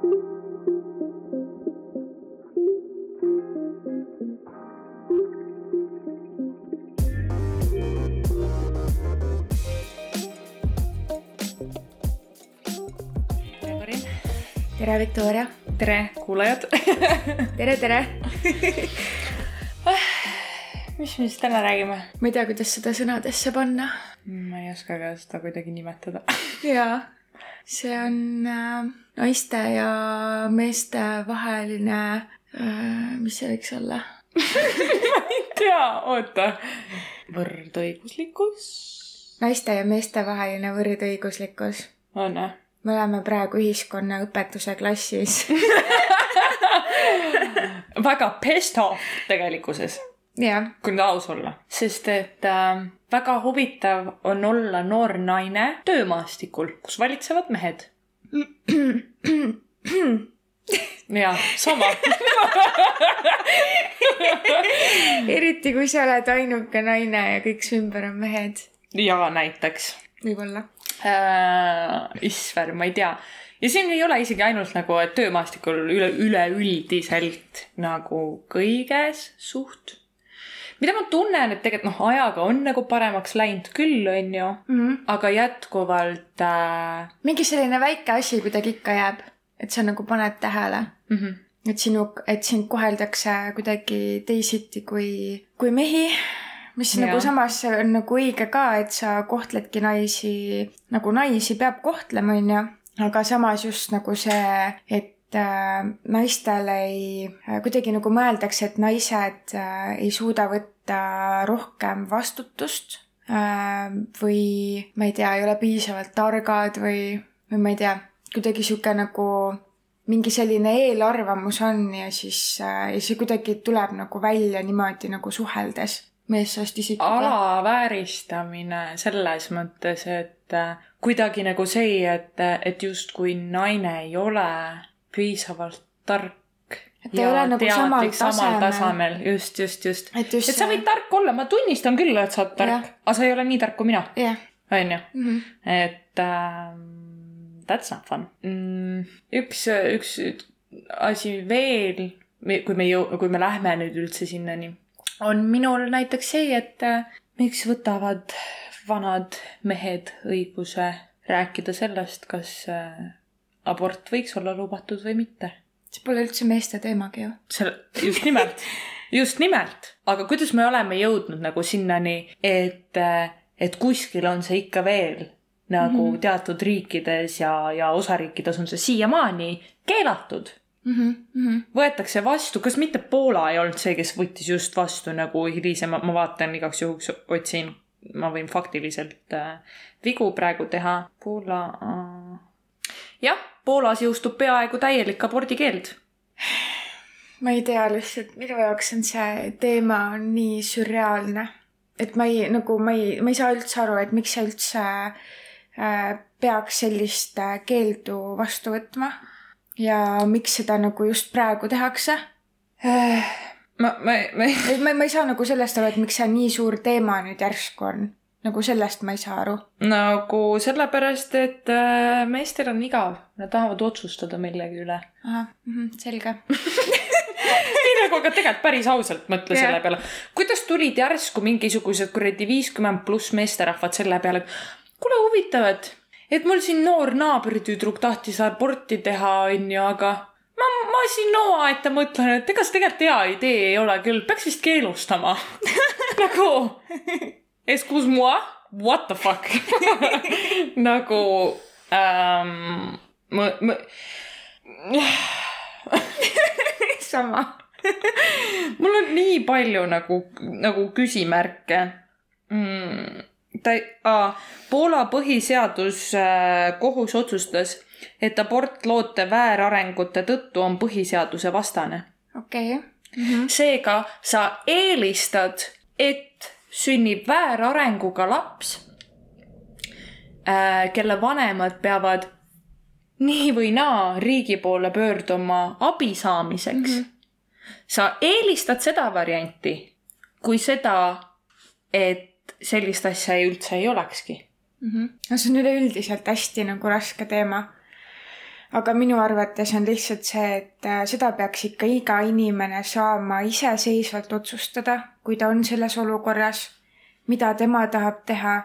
tere, Viktoria. tere, kuulajad tere, tere mis me siis täna räägime? ma ei tea, kuidas seda sõnadesse panna. ma ei oska ka seda kuidagi nimetada jaa, see on äh, naiste ja meeste vaheline äh,, mis see võiks olla ma ei tea, oota. võrdõiguslikkus? naiste ja meeste vaheline võrdõiguslikkus. on jah? me oleme praegu ühiskonnaõpetuse klassis väga pissed off tegelikkuses, kui nüüd aus olla. sest et äh, väga huvitav on olla noor naine töömaastikul, kus valitsevad mehed. Jaa, sama eriti kui sa oled ainuke naine ja kõik su ümber on mehed. jaa, näiteks võib-olla. äh, issver, ma ei tea. ja siin ei ole isegi ainult nagu, et töömaastikul üle, üleüldiselt nagu kõiges suht. Mida ma tunnen, et tegelikult noh, ajaga on nagu paremaks läinud küll, on ju Mm -hmm. aga jätkuvalt äh, mingi selline väike asi kuidagi ikka jääb, et sa nagu paned tähele, mm. -hmm. et sinu, et sind koheldakse kuidagi teisiti kui, kui mehi. mis ja. Nagu samas on nagu õige ka, et sa kohtledki naisi nagu naisi peab kohtlema, onju. aga samas just nagu see, et naistel ei äh,, kuidagi nagu mõeldakse, et naised äh, ei suuda võtta rohkem vastutust äh, või ma ei tea, ei ole piisavalt targad või, või ma ei tea, kuidagi sihuke nagu mingi selline eelarvamus on ja siis äh, ja see kuidagi tuleb nagu välja niimoodi nagu suheldes meessoost isikutega. alavääristamine selles mõttes, et äh, kuidagi nagu see, et, et justkui naine ei ole piisavalt tark. Et ei ole nagu samal tasemel. tasemel, just, just, just. et et sa võid tark olla, ma tunnistan küll, et sa oled tark aga sa ei ole nii tark kui mina, jah onju. mm -hmm. et ähm, that's not fun mm,. üks, üks asi veel, kui me jõu-, kui me lähme nüüd üldse sinnani, on minul näiteks see, et äh, miks võtavad vanad mehed õiguse rääkida sellest, kas äh, abort võiks olla lubatud või mitte. see pole üldse meeste teemagi ju. selle, just nimelt, just nimelt, aga kuidas me oleme jõudnud nagu sinnani, et, et kuskil on see ikka veel nagu mm. -hmm. teatud riikides ja, ja osariikides on see siiamaani keelatud. Mm -hmm. Mm -hmm. võetakse vastu, kas mitte Poola ei olnud see, kes võttis just vastu nagu hilisema, ma vaatan igaks juhuks otsin, ma võin faktiliselt äh, vigu praegu teha. Poola äh..., jah, Poolas jõustub peaaegu täielik abordikeeld ma ei tea lihtsalt, minu jaoks on see teema on nii sürreaalne, et ma ei, nagu ma ei, ma ei saa üldse aru, et miks sa üldse äh, peaks sellist äh, keeldu vastu võtma ja miks seda nagu just praegu tehakse. ma, ma, ma ei ma, ma ei saa nagu sellest aru, et miks see nii suur teema nüüd järsku on. Nagu sellest ma ei saa aru. nagu sellepärast, et äh, meestel on igav, nad tahavad otsustada millegi üle. ahah, selge. ei nagu, aga tegelikult päris ausalt mõtle Jah. selle peale. kuidas tulid järsku mingisugused kuradi viiskümmend pluss meesterahvad selle peale, et kuule huvitav, et, et mul siin noor naabritüdruk tahtis aborti teha, onju, aga ma, ma siin omaette mõtlen, et ega see tegelikult hea idee ei ole küll, peaks vist keelustama. nagu, excuse-moi, what the fuck nagu ähm,, ma, ma sama. mul on nii palju nagu, nagu küsimärke mm,. ta ei, Poola põhiseaduskohus otsustas, et abort loote väärarengute tõttu on põhiseaduse vastane. okei. seega sa eelistad, et sünnib väärarenguga laps, kelle vanemad peavad nii või naa riigi poole pöörduma abi saamiseks mm. -hmm. sa eelistad seda varianti kui seda, et sellist asja ei üldse ei olekski. no see on üleüldiselt hästi nagu raske teema. Aga minu arvates on lihtsalt see, et äh, seda peaks ikka iga inimene saama iseseisvalt otsustada, kui ta on selles olukorras, mida tema tahab teha,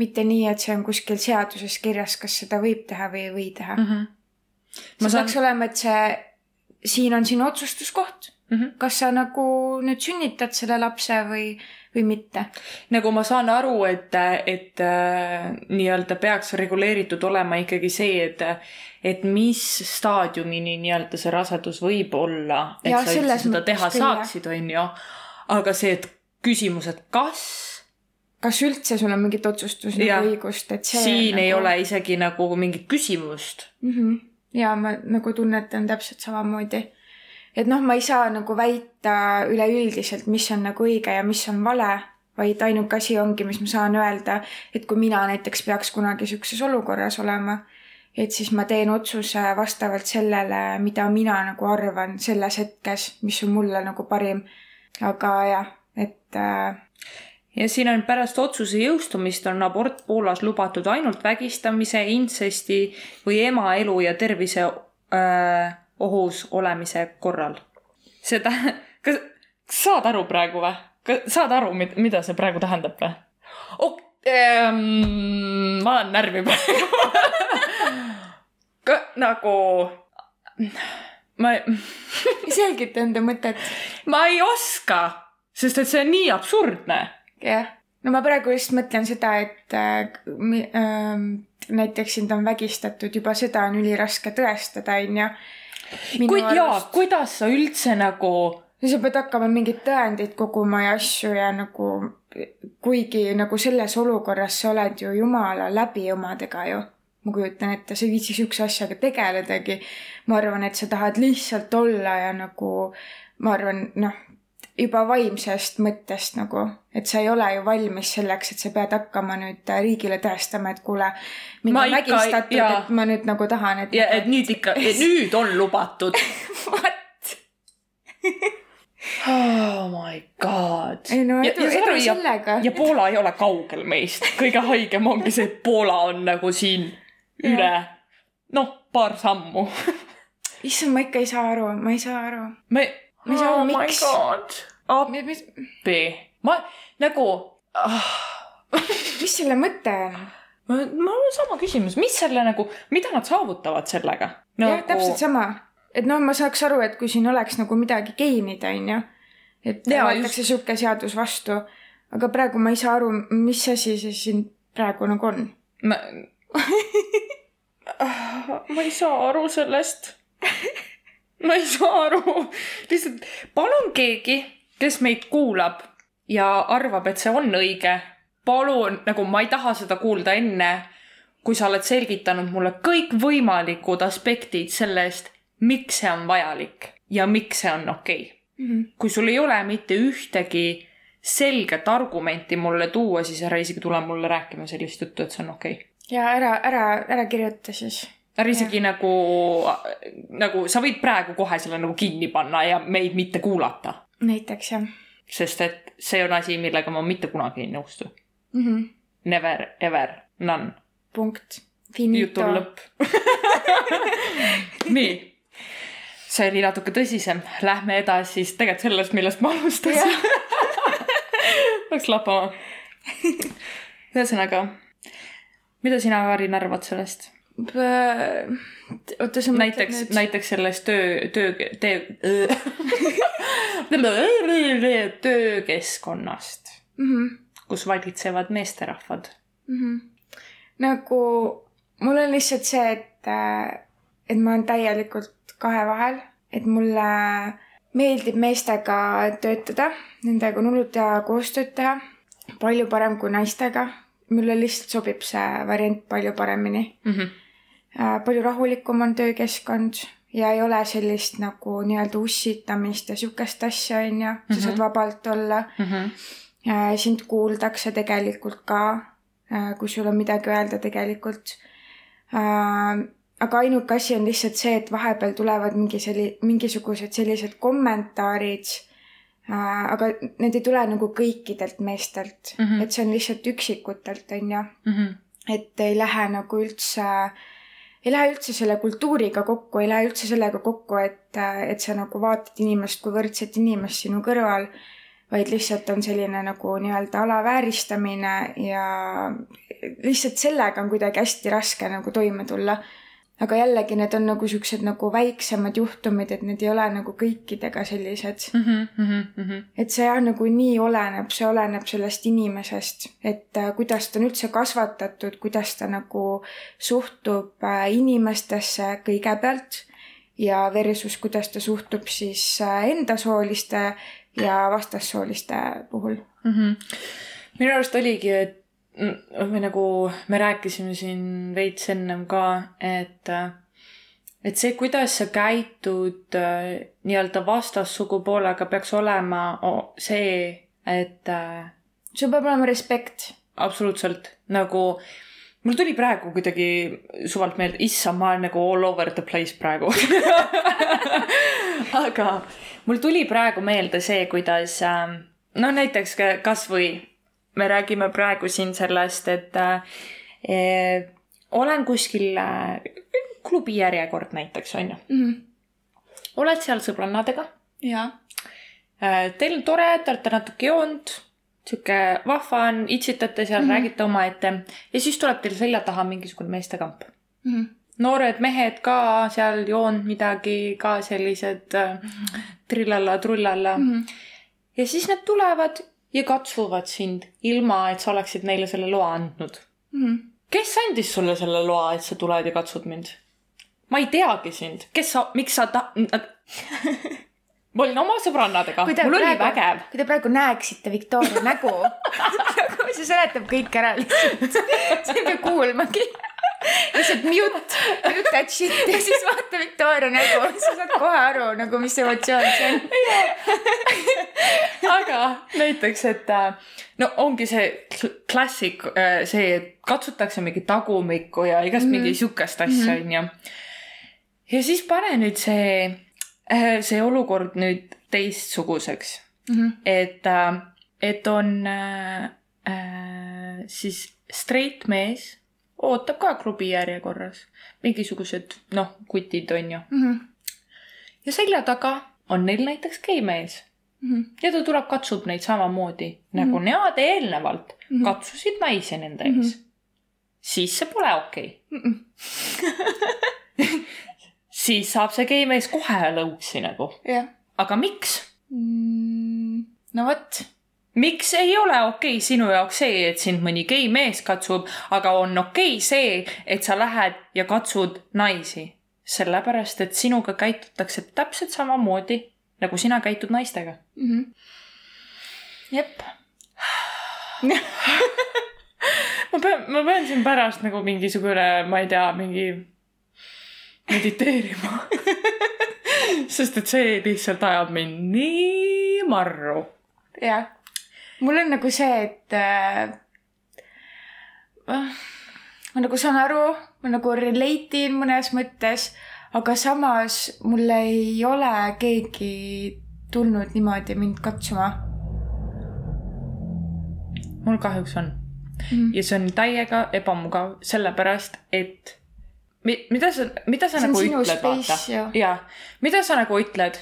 mitte nii, et see on kuskil seaduses kirjas, kas seda võib teha või ei või teha mm. -hmm. see saan... peaks olema, et see, siin on sinu otsustuskoht mm. -hmm. kas sa nagu nüüd sünnitad selle lapse või või mitte. nagu ma saan aru, et, et äh, nii-öelda peaks reguleeritud olema ikkagi see, et, et mis staadiumini nii-öelda see rasedus võib olla, et ja, sa üldse seda teha küll, saaksid, on ju. aga see, et küsimus, et kas kas üldse sul on mingit otsustusõigust, et see siin nagu... ei ole isegi nagu mingit küsimust mm. -hmm. ja ma nagu tunnetan täpselt samamoodi et noh, ma ei saa nagu väita üleüldiselt, mis on nagu õige ja mis on vale, vaid ainuke asi ongi, mis ma saan öelda, et kui mina näiteks peaks kunagi sihukeses olukorras olema, et siis ma teen otsuse vastavalt sellele, mida mina nagu arvan selles hetkes, mis on mulle nagu parim. aga jah, et äh, ja siin on pärast otsuse jõustumist on abort Poolas lubatud ainult vägistamise, intsesti või ema elu ja tervise äh, ohus olemise korral. see tähendab, kas, kas saad aru praegu või? saad aru, mida see praegu tähendab või ok,? Ähm, ma olen närvi praegu nagu ma selgita enda mõtet. ma ei oska, sest et see on nii absurdne. jah, no ma praegu just mõtlen seda, et äh, äh, näiteks sind on vägistatud, juba seda on üliraske tõestada, onju kui, jaa, kuidas sa üldse nagu sa pead hakkama mingeid tõendeid koguma ja asju ja nagu kuigi nagu selles olukorras sa oled ju jumala läbi omadega ju. ma kujutan ette, sa ei viitsi siukse asjaga tegeledagi. ma arvan, et sa tahad lihtsalt olla ja nagu ma arvan, noh, juba vaimsest mõttest nagu, et sa ei ole ju valmis selleks, et sa pead hakkama nüüd riigile tõestama, et kuule, mind on vägistatud, et ma nüüd nagu tahan, et. ja, et nüüd ikka, nüüd on lubatud What Oh my god. ei no edu, edu sellega. ja Poola ei ole kaugel meist, kõige haigem ongi see, et Poola on nagu siin üle, noh, paar sammu issand, ma ikka ei saa aru, ma ei saa aru. ma aru, oh miks. A, mis... B. ma nagu ah. mis selle mõte on? mul on sama küsimus, mis selle nagu, mida nad saavutavad sellega nagu...? jah, täpselt sama. et noh, ma saaks aru, et kui siin oleks nagu midagi geenida, onju. et võetakse just... sihuke seadus vastu. aga praegu ma ei saa aru, mis asi see siin praegu nagu on. ma ma ei saa aru sellest ma ei saa aru. lihtsalt palun keegi, kes meid kuulab ja arvab, et see on õige, palun, nagu ma ei taha seda kuulda enne, kui sa oled selgitanud mulle kõikvõimalikud aspektid sellest, miks see on vajalik ja miks see on okei okay. mm. -hmm. kui sul ei ole mitte ühtegi selget argumenti mulle tuua, siis ära isegi tule mulle rääkima sellist juttu, et see on okei okay.. ja ära, ära, ära kirjuta siis ära isegi nagu, nagu sa võid praegu kohe selle nagu kinni panna ja meid mitte kuulata. näiteks jah. sest et see on asi, millega ma mitte kunagi ei nõustu mm. -hmm. Never, ever, none. punkt. jutu lõpp nii, see oli natuke tõsisem, lähme edasi siis tegelikult sellest, millest ma alustasin Läks lappama. ühesõnaga, mida sina, Karin, arvad sellest? Oota, sa näiteks näiteks selles töö, töö, töö, töökeskkonnast mm, -hmm. kus valitsevad meesterahvad mm. -hmm. nagu mul on lihtsalt see, et, et ma olen täielikult kahe vahel, et mulle meeldib meestega töötada, nendega on hullult hea koostööd teha, palju parem kui naistega. mulle lihtsalt sobib see variant palju paremini mm. -hmm Äh, palju rahulikum on töökeskkond ja ei ole sellist nagu nii-öelda ussitamist ja sihukest asja, on ju, sa saad mhm. vabalt olla mm. -hmm. sind kuuldakse tegelikult ka, äh, kui sul on midagi öelda tegelikult. aga ainuke asi on lihtsalt see, et vahepeal tulevad mingi selli-, mingisugused sellised kommentaarid, aga need ei tule nagu kõikidelt meestelt mm, -hmm. et see on lihtsalt üksikutelt, on ju. Mhm. et ei lähe nagu üldse äh, ei lähe üldse selle kultuuriga kokku, ei lähe üldse sellega kokku, et, et sa nagu vaatad inimest kui võrdset inimest sinu kõrval, vaid lihtsalt on selline nagu nii-öelda alavääristamine ja lihtsalt sellega on kuidagi hästi raske nagu toime tulla aga jällegi need on nagu siuksed nagu väiksemad juhtumid, et need ei ole nagu kõikidega sellised. mm. -hmm, mm -hmm. et see jah, nagu nii oleneb, see oleneb sellest inimesest, et äh, kuidas ta on üldse kasvatatud, kuidas ta nagu suhtub äh, inimestesse kõigepealt ja versus kuidas ta suhtub siis äh, endasooliste ja vastassooliste puhul. mm. -hmm. minu arust oligi, et mm, me nagu, me rääkisime siin veits ennem ka, et, et see, kuidas sa käitud äh, nii-öelda vastassugupoolega, peaks olema see, et äh, sul peab olema respekt. absoluutselt nagu mul tuli praegu kuidagi suvalt meelde, issand, ma olen nagu all over the place praegu. aga mul tuli praegu meelde see, kuidas no näiteks ka- kasvõi me räägime praegu siin sellest, et äh, olen kuskil äh, klubi järjekord näiteks onju, oled seal sõbrannadega jaa. Äh, Teil on tore, te olete natuke joonud, sihuke vahva on, itsitate seal mm, -hmm. räägite omaette ja siis tuleb teil selja taha mingisugune meestekamp. noored mehed ka seal joonud midagi, ka sellised äh, trillalla-trullalla mm. -hmm. ja siis nad tulevad ja katsuvad sind, ilma et sa oleksid neile selle loa andnud. kes andis sulle selle loa, et sa tuled ja katsud mind? ma ei teagi sind, kes sa, miks sa ta-, ma olin oma sõbrannadega, mul oli vägev. kui te praegu näeksite Victoria nägu, nagu see seletab kõik ära lihtsalt. sa ei pea kuulmagi. Lihtsalt mute, mute that shit ja siis vaata Victoria nägu, sa saad kohe aru nagu, mis emotsioon see on. aga näiteks, et äh, no ongi see kl- klassik, see, et katsutakse mingit tagumikku ja igast mm -hmm. mingi sihukest asja, onju. ja siis pane nüüd see, see olukord nüüd teistsuguseks mm. -hmm. et, et on äh, äh, siis straight mees, ootab ka klubi järjekorras, mingisugused noh, kutid onju mm. -hmm. ja selja taga on neil näiteks gei mees mm. -hmm. ja ta tuleb, katsub neid samamoodi mm -hmm. nagu nemad eelnevalt mm -hmm. katsusid naisi nende ees mm. -hmm. siis see pole okei okay. mm. -mm. siis saab see gei mees kohe lõuksi nagu. jah. aga miks? no vot. Miks ei ole okei okay sinu jaoks see, et sind mõni gei mees katsub, aga on okei okay see, et sa lähed ja katsud naisi? sellepärast, et sinuga käitutakse täpselt samamoodi, nagu sina käitud naistega. jep. ma pean, ma pean siin pärast nagu mingisugune, ma ei tea, mingi mediteerima. sest et see lihtsalt ajab mind nii marru. jah. Mul on nagu see, et äh, ma nagu saan aru, ma nagu relate in mõnes mõttes, aga samas mul ei ole keegi tulnud niimoodi mind katsuma mul kahjuks on mm.. ja see on täiega ebamugav, sellepärast et mi- mida sa, mida sa See nagu ütled, vaata jaa, mida sa nagu ütled,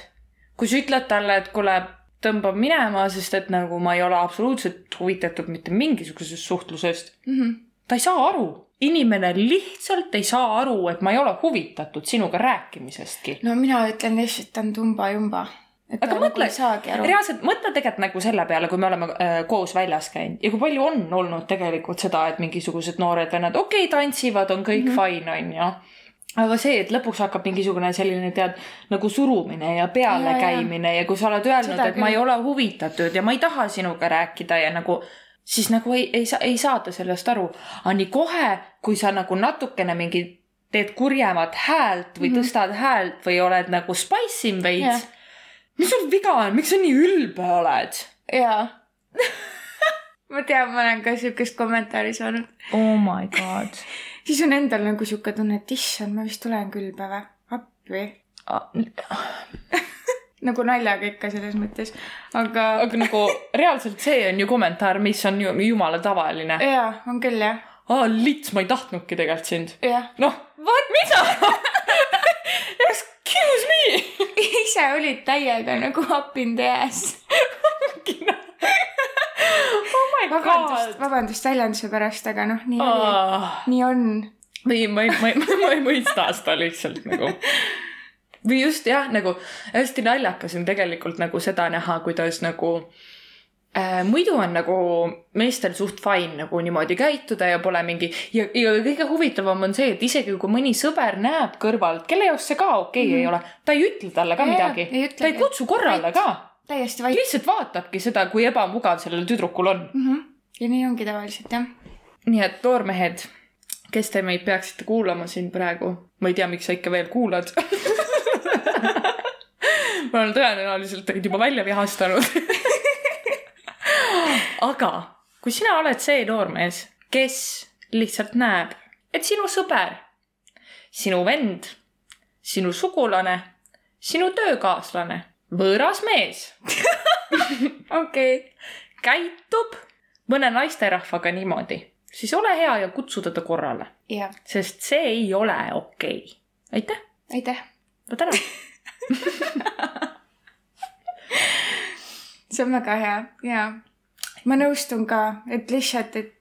kui sa ütled talle, et kuule, tõmbab minema, sest et nagu ma ei ole absoluutselt huvitatud mitte mingisugusest suhtlusest mm. -hmm. ta ei saa aru, inimene lihtsalt ei saa aru, et ma ei ole huvitatud sinuga rääkimisestki. no mina ütlen lihtsalt, ta on tumba-jumba. et aga nagu mõtle ei saagi, aru. reaalselt mõtle tegelikult nagu selle peale, kui me oleme äh, koos väljas käinud ja kui palju on olnud tegelikult seda, et mingisugused noored vennad, okei okay,, tantsivad, on kõik mm -hmm. fine, onju. Aga see, et lõpuks hakkab mingisugune selline tead nagu surumine ja pealekäimine ja, ja kui sa oled öelnud, et ma ei ole huvitatud ja ma ei taha sinuga rääkida ja nagu siis nagu ei, ei saa, ei saada sellest aru. aga nii kohe, kui sa nagu natukene mingi teed kurjemat häält või mm -hmm. tõstad häält või oled nagu spice im veits Jah. mis sul viga on, miks sa nii ülbe oled? jaa. ma tean, ma olen ka siukest kommentaari saanud. Oh my god. siis on endal nagu siuke tunne, et issand, ma vist olen külbe või? appi. nagu naljaga ikka selles mõttes, aga. aga nagu reaalselt see on ju kommentaar, mis on ju jumala tavaline. jaa, on küll jah. aa, lits, ma ei tahtnudki tegelikult sind. noh, What? mida Excuse me ise olid täiega nagu up in the ass. Oh my vabandust, god vabandust väljenduse pärast, aga noh, nii oli, oh.. nii on. või ma ei, ma ei, ma ei mõista seda lihtsalt nagu. või just jah, nagu hästi naljakas on tegelikult nagu seda näha, kuidas nagu äh, muidu on nagu meestel suht fine nagu niimoodi käituda ja pole mingi ja, ja kõige huvitavam on see, et isegi kui mõni sõber näeb kõrvalt, kelle jaoks see ka okei okay mm -hmm. ei ole, ta ei ütle talle ka Jaa, midagi ei, ta ei kutsu korrale ka, täiesti vait lihtsalt vaatabki seda, kui ebamugav sellel tüdrukul on. mm. -hmm. ja nii ongi tavaliselt jah. nii et noormehed, kes te meid peaksite kuulama siin praegu, ma ei tea, miks sa ikka veel kuulad. ma olen tõenäoliselt teid juba välja vihastanud. aga kui sina oled see noormees, kes lihtsalt näeb, et sinu sõber, sinu vend, sinu sugulane, sinu töökaaslane, võõras mees okei okay.. käitub mõne naisterahvaga niimoodi, siis ole hea ja kutsu teda korrale, jah, sest see ei ole okei okay.. aitäh, aitäh. ma tänan. see on väga hea ja ma nõustun ka, et lihtsalt, et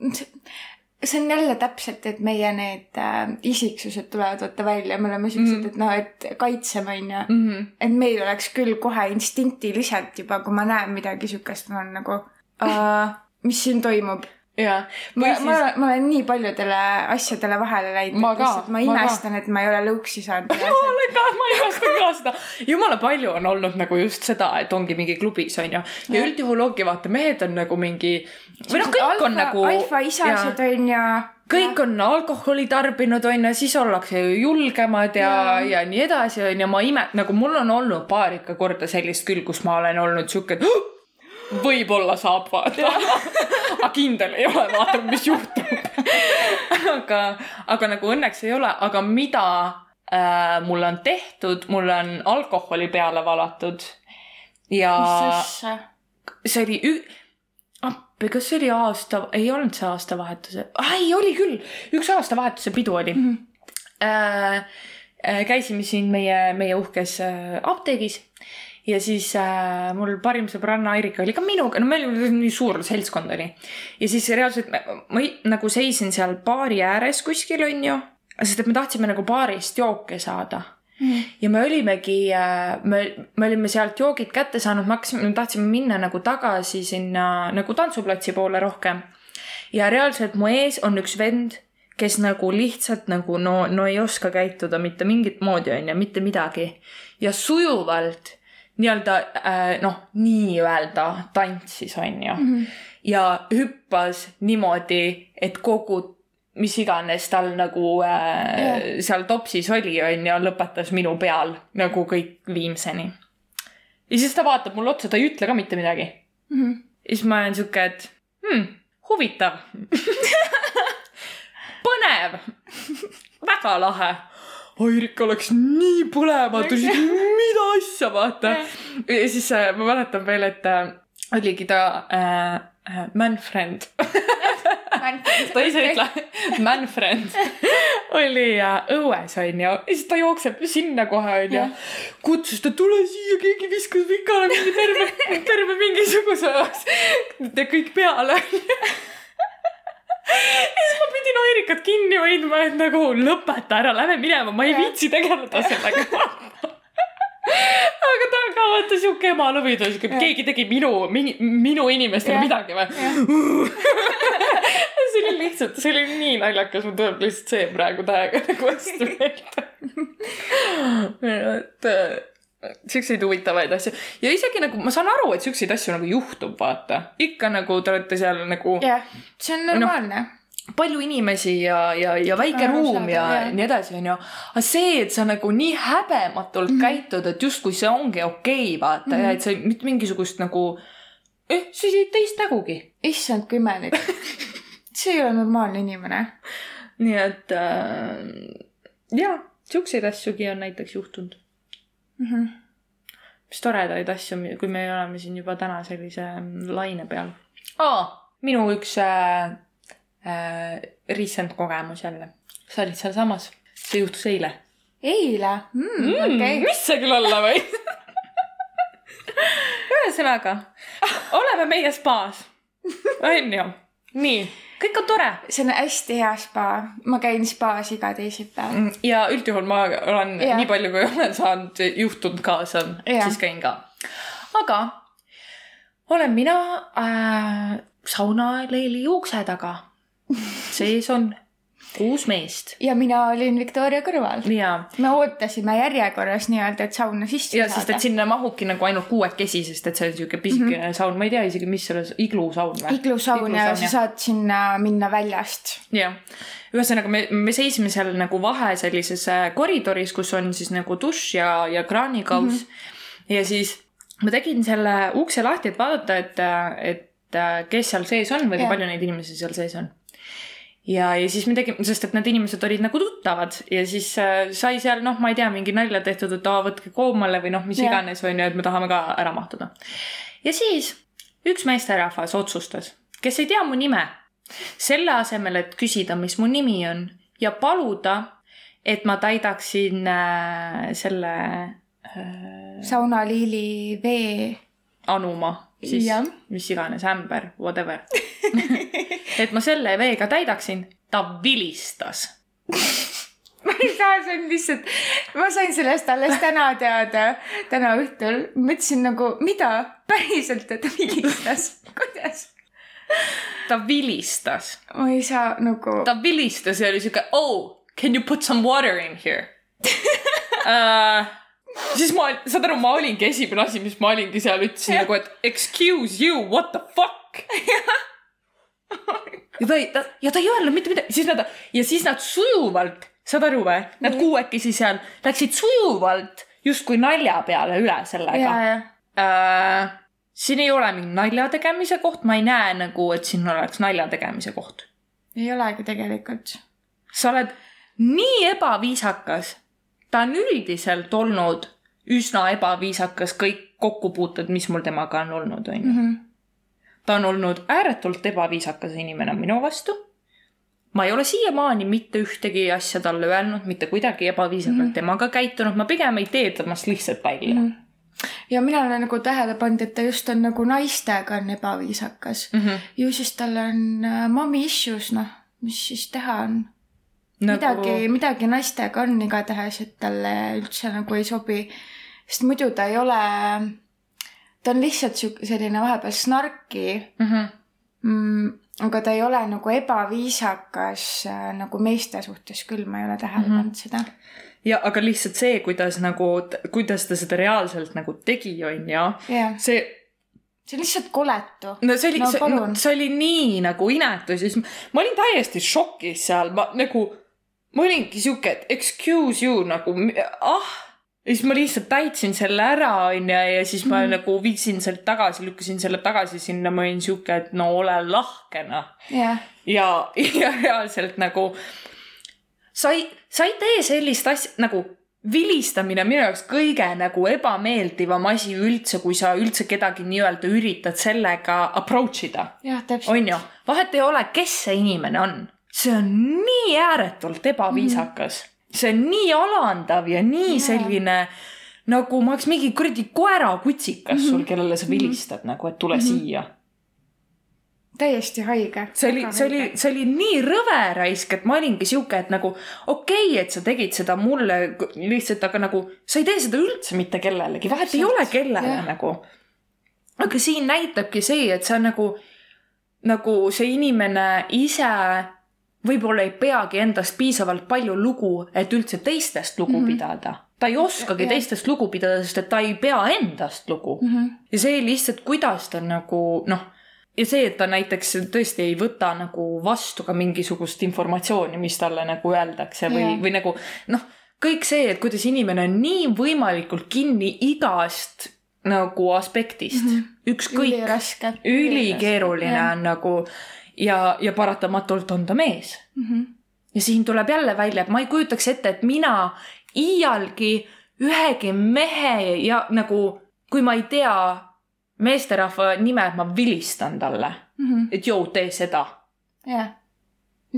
see on jälle täpselt, et meie need äh, isiksused tulevad vaata välja, me oleme siuksed mm., et noh, et kaitseme onju mm. -hmm. et meil oleks küll kohe instinktiliselt juba, kui ma näen midagi siukest, ma olen nagu uh,, mis siin toimub. jaa, ma siis... ma, ma olen nii paljudele asjadele vahele läinud, Ma et ka, ma imestan, et ma ei ole lõuksi saanud. ma olen ka, ma oska ka seda. jumala palju on olnud nagu just seda, et ongi mingi klubis onju. ja üldjuhul ongi vaata, mehed on nagu mingi või noh, kõik on nagu. alfaisased onju. kõik on alkoholi tarbinud, onju, siis ollakse ju julgemad ja, Jaa. ja nii edasi, onju. ma ime-, nagu mul on olnud paar ikka korda sellist küll, kus ma olen olnud siuke, et võib-olla saab vaata. aga kindel ei ole, vaatame, mis juhtub. aga, aga nagu õnneks ei ole, aga mida äh, mulle on tehtud, mulle on alkoholi peale valatud. ja mis asja? see oli ü-, appi, kas see oli aasta, ei olnud see aastavahetuse, ei oli küll, üks aastavahetuse pidu oli mm. -hmm. Äh, äh, käisime siin meie, meie uhkes äh, apteegis ja siis äh, mul parim sõbranna Airika oli ka minuga, no meil oli nii suur seltskond oli. ja siis reaalselt ma, ma nagu seisin seal baari ääres kuskil onju, sest et me tahtsime nagu baarist jooke saada ja me olimegi, me, me olime sealt joogid kätte saanud, me hakkasime, me tahtsime minna nagu tagasi sinna nagu tantsuplatsi poole rohkem. ja reaalselt mu ees on üks vend, kes nagu lihtsalt nagu no, no ei oska käituda mitte mingit moodi, onju, mitte midagi. ja sujuvalt nii-öelda äh, noh, nii-öelda tantsis, onju mm. -hmm. ja hüppas niimoodi, et kogu mis iganes tal nagu äh, Jah. seal topsis oli, onju, lõpetas minu peal nagu kõik viimseni. ja siis ta vaatab mulle otsa, ta ei ütle ka mitte midagi. Mhm. ja siis ma olen siuke, et hmm, huvitav põnev, väga lahe. Airik oleks nii põlematu, siis mida asja, vaata. ja siis äh, ma mäletan veel, et äh, oligi ta äh, äh, man-friend ta ise ei ütle, man-friend oli äh, õues onju. Ja siis ta jookseb sinna kohe onju. Kutsus ta, tule siia, keegi viskas pikale mingi terve, terve mingisuguse ja kõik peale ja siis ma pidin Airikat kinni hoidma, et nagu lõpeta ära, lähme minema, ma ei Jah. viitsi tegeleda sellega. aga ta on ka vaata siuke ema Jah. keegi tegi minu, minu, inimestele midagi või? see oli lihtsalt, see oli nii naljakas, mul tuleb lihtsalt see praegu täiega nagu hästi meelde. et äh, siukseid huvitavaid asju ja isegi nagu ma saan aru, et siukseid asju nagu juhtub, vaata. ikka nagu te olete seal nagu jah, see on normaalne. Palju inimesi ja, ja, ja väike ruum ja jah. nii edasi, onju. aga see, et sa nagu nii häbematult mm -hmm. käitud, et justkui see ongi okei okay,, vaata mm, -hmm. ja et sa mitte mingisugust nagu, eh, siis ei teist nägugi. issand, kui imelik. see ei ole normaalne inimene. nii et äh, jaa, siukseid asjugi on näiteks juhtunud. Mm -hmm. mis toredaid asju, kui me oleme siin juba täna sellise laine peal oh,. minu üks äh, äh, recent kogemus jälle. sa olid sealsamas. see juhtus eile eile mm, mm, okay. mis see küll olla võib ühesõnaga, oleme meie spaas, onju. nii, kõik on tore see on hästi hea spa, ma käin spaas iga teisipäev. ja üldjuhul ma olen Jah. nii palju, kui olen saanud juhtunud kaasa, siis käin ka. aga olen mina äh, saunaleili ukse taga. Sees on kuus meest ja mina olin Victoria kõrval. ja, me ootasime järjekorras nii-öelda, et sauna sisse ja sest, et sinna mahubki nagu ainult kuuekesi, sest et see on siuke pisikene mm -hmm. saun, ma ei tea isegi, mis selle, iglusaun või? iglusaun ja sa saad sinna minna väljast. jah, ühesõnaga me, me seisime seal nagu vahe sellises äh, koridoris, kus on siis nagu dušš ja, ja kraanikaus mm. -hmm. ja siis ma tegin selle ukse lahti, et vaadata, et, et äh, kes seal sees on või kui palju neid inimesi seal sees on. ja, ja siis me tegime, sest et need inimesed olid nagu tuttavad ja siis äh, sai seal noh, ma ei tea, mingi nalja tehtud, et aa, võtke koomale või noh, mis Jah. iganes on ju, et me tahame ka ära mahtuda. ja siis üks meesterahvas otsustas, kes ei tea mu nime, selle asemel, et küsida, mis mu nimi on ja paluda, et ma täidaksin äh, selle äh, saunaliili vee. anuma, siis Jah. mis iganes, ämber, whatever. et ma selle veega täidaksin, ta vilistas. ma ei saa, see on lihtsalt, ma sain sellest alles täna teada, täna õhtul. mõtlesin nagu, mida päriselt, et ta vilistas, kuidas? ta vilistas, ma ei saa nagu. ta vilistas ja oli siuke, oh, can you put some water in here uh? siis ma, saad aru, ma olingi esimene asi, mis ma olingi seal, ütlesin nagu, et excuse you, what the fuck. ja ta ei, ta ja ta ei öelnud mitte midagi, siis nad ja siis nad sujuvalt, saad aru või, nad kuuekesi seal läksid sujuvalt justkui nalja peale üle sellega äh,. siin ei ole mingi nalja tegemise koht, ma ei näe nagu, et siin oleks nalja tegemise koht. ei olegi tegelikult. sa oled nii ebaviisakas. Ta on üldiselt olnud üsna ebaviisakas kõik kokkupuuted, mis mul temaga on olnud, onju. Mhm. ta on olnud ääretult ebaviisakas inimene minu vastu. ma ei ole siiamaani mitte ühtegi asja talle öelnud, mitte kuidagi ebaviisakalt mm. -hmm. temaga käitunud, ma pigem ei tee temast lihtsalt välja mm. ja mina olen nagu tähele pannud, et ta just on nagu naistega on ebaviisakas. -hmm. ju siis tal on äh, mommy issues, noh, mis siis teha on Nagu... midagi, midagi naistega on igatahes, et talle üldse nagu ei sobi. sest muidu ta ei ole, ta on lihtsalt sihuke selline vahepeal snarki mm. -hmm. mm,. aga ta ei ole nagu ebaviisakas äh, nagu meeste suhtes küll, ma ei ole tähele Mhm. pannud seda. ja aga lihtsalt see, kuidas nagu, kuidas ta seda reaalselt nagu tegi, onju, jah, see see on lihtsalt koletu. no see oli No see, see oli nii nagu inetu, siis ma, ma olin täiesti šokis seal, ma nagu, ma olingi sihuke, et excuse you nagu, ah. ja siis ma lihtsalt täitsin selle ära, onju, ja siis ma mm. nagu viisin selle tagasi, lükkasin selle tagasi sinna, ma olin sihuke, et no ole lahke, noh. jah, ja, ja reaalselt nagu sa ei, sa ei tee sellist asja nagu vilistamine on minu jaoks kõige nagu ebameeldivam asi üldse, kui sa üldse kedagi nii-öelda üritad sellega approach ida, täpselt. onju. vahet ei ole, kes see inimene on, see on nii ääretult ebaviisakas mm, -hmm. see on nii alandav ja nii Jaa. selline nagu ma oleks mingi kuradi koerakutsikas sul, kellele sa vilistad nagu, et tule mm -hmm. siia täiesti haige. see oli, see oli, see oli nii rõve raisk, et ma olingi sihuke, et nagu okei okay,, et sa tegid seda mulle lihtsalt, aga nagu sa ei tee seda üldse mitte kellelegi, vahet ei ole kellele jah. nagu. aga siin näitabki see, et see on nagu, nagu see inimene ise võib-olla ei peagi endast piisavalt palju lugu, et üldse teistest lugu mm. -hmm. pidada. ta ei oskagi Jah. teistest lugu pidada, sest et ta ei pea endast lugu mm. -hmm. ja see lihtsalt, kuidas ta nagu noh, ja see, et ta näiteks tõesti ei võta nagu vastu ka mingisugust informatsiooni, mis talle nagu öeldakse või Jaa., või nagu noh, kõik see, et kuidas inimene on nii võimalikult kinni igast nagu aspektist mm. -hmm. ükskõik, üliraske. ülikeeruline on nagu ja, ja paratamatult on ta mees mm. -hmm. ja siin tuleb jälle välja, et ma ei kujutaks ette, et mina iialgi ühegi mehe ja nagu, kui ma ei tea meesterahva nime, et ma vilistan talle, Mm -hmm. et joo, tee seda. jah.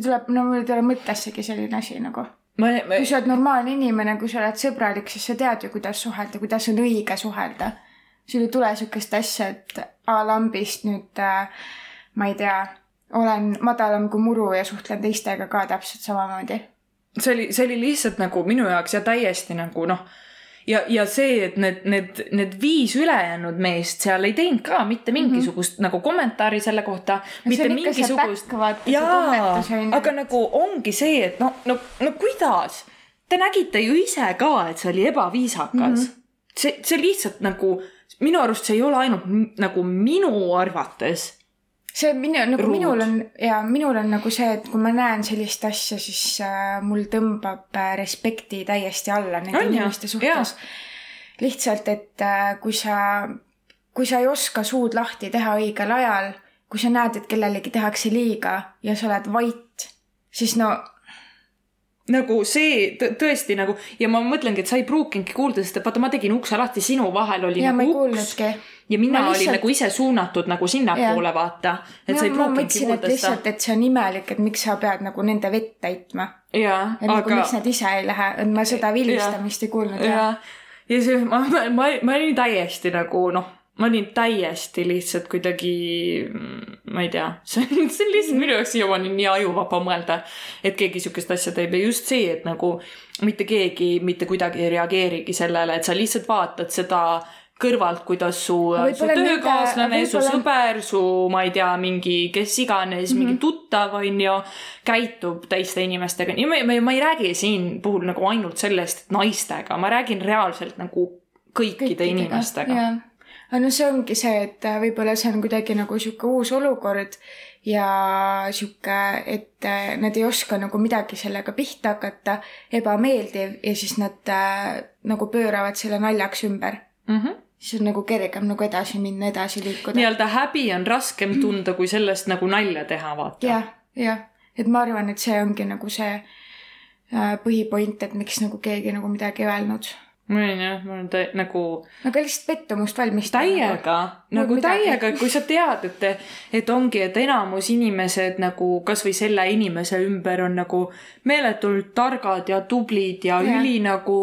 tuleb, no mul ei tule mõttessegi selline asi nagu. ma, ma kui sa oled normaalne inimene, kui sa oled sõbralik, siis sa tead ju, kuidas suhelda, kuidas on õige suhelda. Sul ei tule sihukest asja, et a lambist nüüd äh, ma ei tea, olen madalam kui muru ja suhtlen teistega ka täpselt samamoodi. see oli, see oli lihtsalt nagu minu jaoks ja täiesti nagu noh, ja, ja see, et need, need, need viis ülejäänud meest seal ei teinud ka mitte mingisugust mm -hmm. nagu kommentaari selle kohta, mitte Mhm. mingisugust jaa aga nagu ongi see, et no, no, no kuidas? Te nägite ju ise ka, et see oli ebaviisakas mm. Mhm. -hmm. see, see lihtsalt nagu minu arust see ei ole ainult nagu minu arvates see minu, nagu Ruud. minul on ja minul on nagu see, et kui ma näen sellist asja, siis äh, mul tõmbab äh, respekti täiesti alla nende On inimeste suhtes. lihtsalt, et äh, kui sa, kui sa ei oska suud lahti teha õigel ajal, kui sa näed, et kellelegi tehakse liiga ja sa oled vait, siis no nagu see tõ- tõesti nagu ja ma mõtlengi, et sa ei pruukinudki kuulda, sest et vaata, ma tegin ukse lahti, sinu vahel oli ja nagu uks ja mina Ma lihtsalt- olin nagu ise suunatud nagu sinnapoole, vaata. et sa ei ma pruukinudki kuulda seda lihtsalt,. et see on imelik, et miks sa pead nagu nende vett täitma. et nagu aga miks nad ise ei lähe, et ma seda vilistamist ei kuulnud ja, ja, ja see, ma, ma, ma, ma olin täiesti nagu noh, ma olin täiesti lihtsalt kuidagi, ma ei tea, see on, see on lihtsalt minu jaoks siiamaani nii ajuvaba mõelda, et keegi sihukest asja teeb ja just see, et nagu mitte keegi mitte kuidagi ei reageerigi sellele, et sa lihtsalt vaatad seda kõrvalt, kuidas su, su töökaaslane, su sõber, su, ma ei tea, mingi kes iganes mm, -hmm. mingi tuttav on ju, käitub teiste inimestega ja ma, ma, ma ei räägi siin puhul nagu ainult sellest, naistega, ma räägin reaalselt nagu kõikide inimestega. jah, aga no see ongi see, et äh, võib-olla see on kuidagi nagu sihuke uus olukord ja sihuke, et äh, nad ei oska nagu midagi sellega pihta hakata, ebameeldiv ja siis nad äh, nagu pööravad selle naljaks ümber. Mm -hmm. siis on nagu kergem nagu edasi minna, edasi liikuda. nii-öelda häbi on raskem tunda, kui sellest nagu nalja teha, vaata. jah, jah, et ma arvan, et see ongi nagu see äh, põhipoint, et miks nagu keegi nagu midagi ei öelnud. Ma olin jah, ma olen tä- nagu aga lihtsalt pettumust valmistada. täiega, nagu täiega, kui sa tead, et, et ongi, et enamus inimesed nagu kasvõi selle inimese ümber on nagu meeletult targad ja tublid ja Jah. üli nagu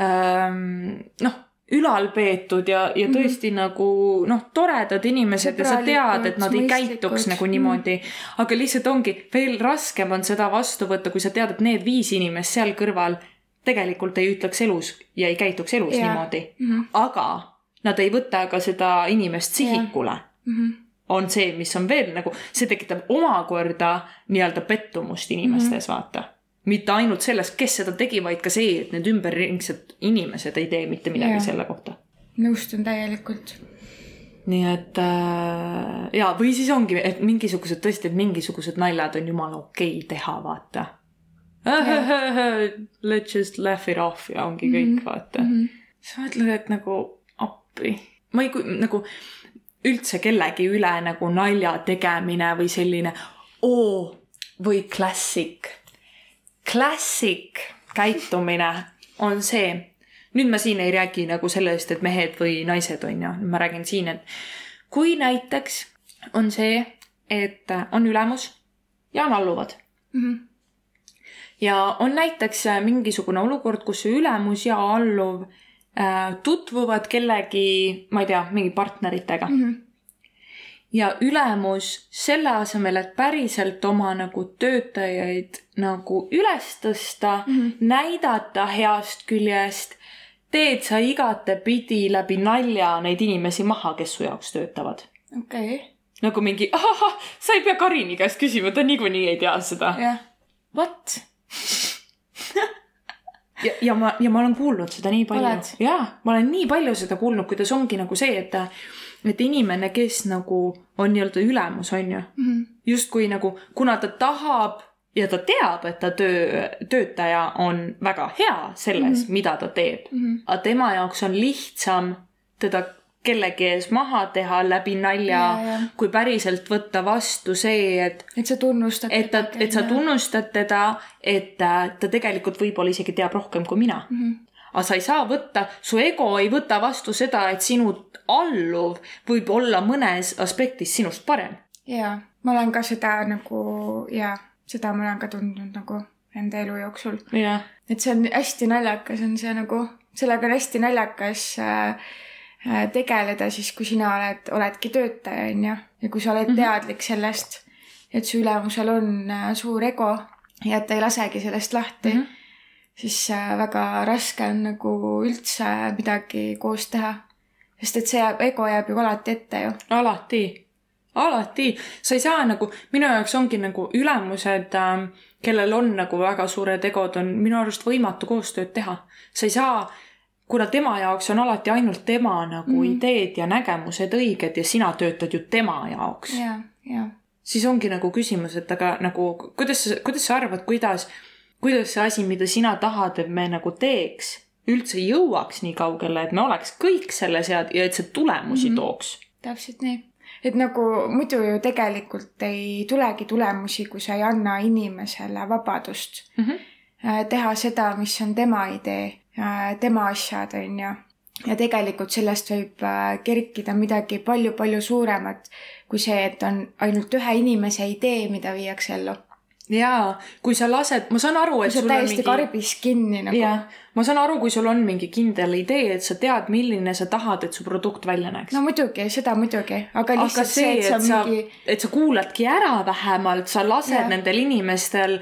ähm, noh, ülal peetud ja, ja tõesti mm -hmm. nagu noh, toredad inimesed ja sa tead, et nad ei Sõbralikud, käituks nagu niimoodi. aga lihtsalt ongi, veel raskem on seda vastu võtta, kui sa tead, et need viis inimest seal kõrval tegelikult ei ütleks elus ja ei käituks elus Jah. niimoodi Mhm. aga nad ei võta ka seda inimest sihikule. Mhm. on see, mis on veel nagu, see tekitab omakorda nii-öelda pettumust inimestes mm, -hmm. vaata. mitte ainult selles, kes seda tegi, vaid ka see, et need ümberringsed inimesed ei tee mitte midagi Jah. selle kohta. nõustun täielikult. nii et äh, ja, või siis ongi, et mingisugused tõesti, et mingisugused naljad on jumala okei okay teha, vaata. Let's just laugh it off ja ongi kõik mm, -hmm. vaata mm. -hmm. sa mõtled, et nagu appi, ma ei nagu üldse kellegi üle nagu nalja tegemine või selline oo või klassik. klassik käitumine on see, nüüd ma siin ei räägi nagu sellest, et mehed või naised on ju, ma räägin siin, et kui näiteks on see, et on ülemus ja on alluvad Mhm. Ja on näiteks äh, mingisugune olukord, kus ülemus ja alluv äh, tutvuvad kellegi, ma ei tea, mingi partneritega mm. Mhm. ja ülemus selle asemel, et päriselt oma nagu töötajaid nagu üles tõsta mm, -hmm. näidata heast küljest, teed sa igatepidi läbi nalja neid inimesi maha, kes su jaoks töötavad. okei, nagu mingi, ahah, sa ei pea Karini käest küsima, ta niikuinii ei tea seda. jah. What? ja, ja ma, ja ma olen kuulnud seda nii palju jaa, ma olen nii palju seda kuulnud, kuidas ongi nagu see, et et inimene, kes nagu on nii-öelda ülemus, on ju, Mhm. justkui nagu, kuna ta tahab ja ta teab, et ta töö, töötaja on väga hea selles mm, -hmm. mida ta teeb mm. -hmm. aga tema jaoks on lihtsam teda kellegi ees maha teha läbi nalja kui päriselt võtta vastu see, et et sa tunnustad. et ta, et sa. tunnustad teda, et äh, ta tegelikult võib-olla isegi teab rohkem kui mina mm. -hmm. aga sa ei saa võtta, su ego ei võta vastu seda, et sinu alluv võib olla mõnes aspektis sinust parem. jaa, ma olen ka seda nagu, jaa, seda ma olen ka tundnud nagu, enda elu jooksul. et see on hästi naljakas, on see nagu, sellega on hästi naljakas äh, tegeleda siis, kui sina oled, oledki töötaja, on ju. ja kui sa oled Mhm. teadlik sellest, et su ülemusel on äh, suur ego ja et ta ei lasegi sellest lahti mm. -hmm. siis äh, väga raske on nagu üldse midagi koos teha. sest et see ego jääb ju alati ette ju. alati, alati, sa ei saa nagu, minu jaoks ongi nagu ülemused äh,, kellel on nagu väga suured egod, on minu arust võimatu koostööd teha. sa ei saa, kuna tema jaoks on alati ainult tema nagu mm. -hmm. ideed ja nägemused õiged ja sina töötad ju tema jaoks ja, ja, siis ongi nagu küsimus, et aga nagu kuidas sa, kuidas sa arvad, kuidas, kuidas see asi, mida sina tahad, et me nagu teeks, üldse jõuaks nii kaugele, et me oleks kõik selles ja, ja et see tulemusi mm. -hmm. tooks. täpselt nii. et nagu muidu ju tegelikult ei tulegi tulemusi, kui sa ei anna inimesele vabadust Mm -hmm. teha seda, mis on tema idee, tema asjad, on ju. ja tegelikult sellest võib äh, kerkida midagi palju-palju suuremat kui see, et on ainult ühe inimese idee, mida viiakse ellu. jaa, kui sa lased, ma saan aru, et sa sul on täiesti mingi karbis kinni nagu. jah, ma saan aru, kui sul on mingi kindel idee, et sa tead, milline sa tahad, et su produkt välja näeks no muidugi, seda muidugi, aga aga lihtsalt see, see, et sa et sa mingi, et sa kuuladki ära vähemalt, sa lased Jah. nendel inimestel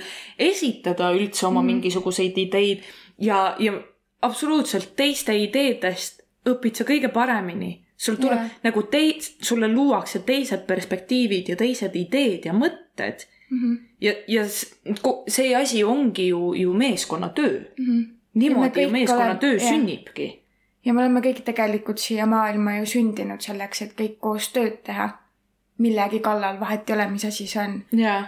esitada üldse oma mm. Mhm. mingisuguseid ideid ja, ja absoluutselt teiste ideedest õpid sa kõige paremini. sul tuleb yeah. nagu tei-, sulle luuakse teised perspektiivid ja teised ideed ja mõtted Mhm, ja, ja ko- see asi ongi ju, ju meeskonnatöö. mhm. niimoodi ju meeskonnatöö jah. sünnibki. ja me oleme kõik tegelikult siia maailma ju sündinud selleks, et kõik koos tööd teha. millegi kallal, vahet ei ole, mis asi see on. jaa.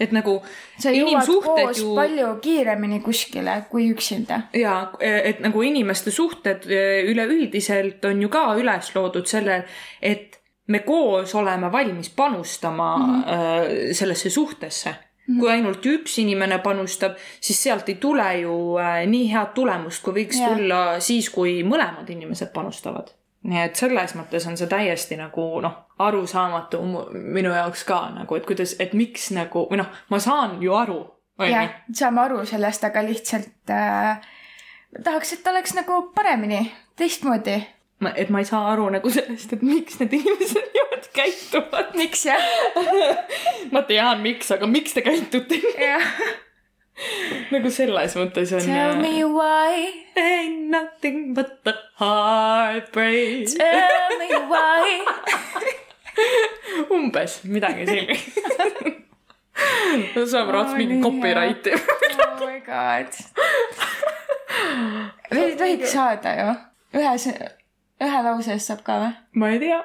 Et nagu sa jõuad koos ju- ju... palju kiiremini kuskile kui üksinda. ja et nagu inimeste suhted e, üleüldiselt on ju ka üles loodud sellel, et me koos oleme valmis panustama mm -hmm. sellesse suhtesse. kui ainult üks inimene panustab, siis sealt ei tule ju nii head tulemust, kui võiks Jah. tulla siis, kui mõlemad inimesed panustavad. Nii et selles mõttes on see täiesti nagu noh, arusaamatu minu jaoks ka nagu, et kuidas, et miks nagu või noh, ma saan ju aru, jah, saame aru sellest, aga lihtsalt äh, tahaks, et oleks nagu paremini, teistmoodi. ma, et ma ei saa aru nagu sellest, et miks need inimesed niimoodi käituvad. miks jah? ma tean, miks, aga miks te käitute jah. nagu selles mõttes on. Tell me why, Ain't nothing but the heartbreak. tell me why. umbes midagi sellist. saab rats Oh, mingi copyrighti. oh my god. meil ei tohiks saada ju. ühes, ühe lause eest saab ka või? ma ei tea,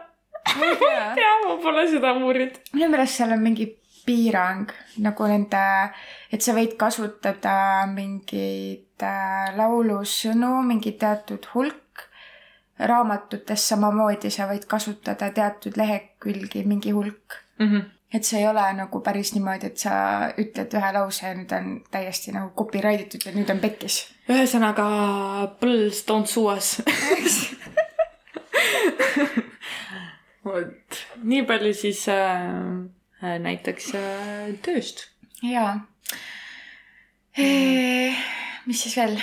ma ei tea, ma pole seda uurinud. minu meelest seal on mingi piirang nagu nende, et sa võid kasutada mingeid äh, laulusõnu, mingi teatud hulk. raamatutes samamoodi sa võid kasutada teatud lehekülgi, mingi hulk. et see ei ole nagu päris niimoodi, et sa ütled ühe lause ja nüüd on täiesti nagu copyright itud ja nüüd on pekkis. ühesõnaga, Põls don't sue us. vot, nii palju siis äh, näiteks äh, tööst. jaa. mis siis veel?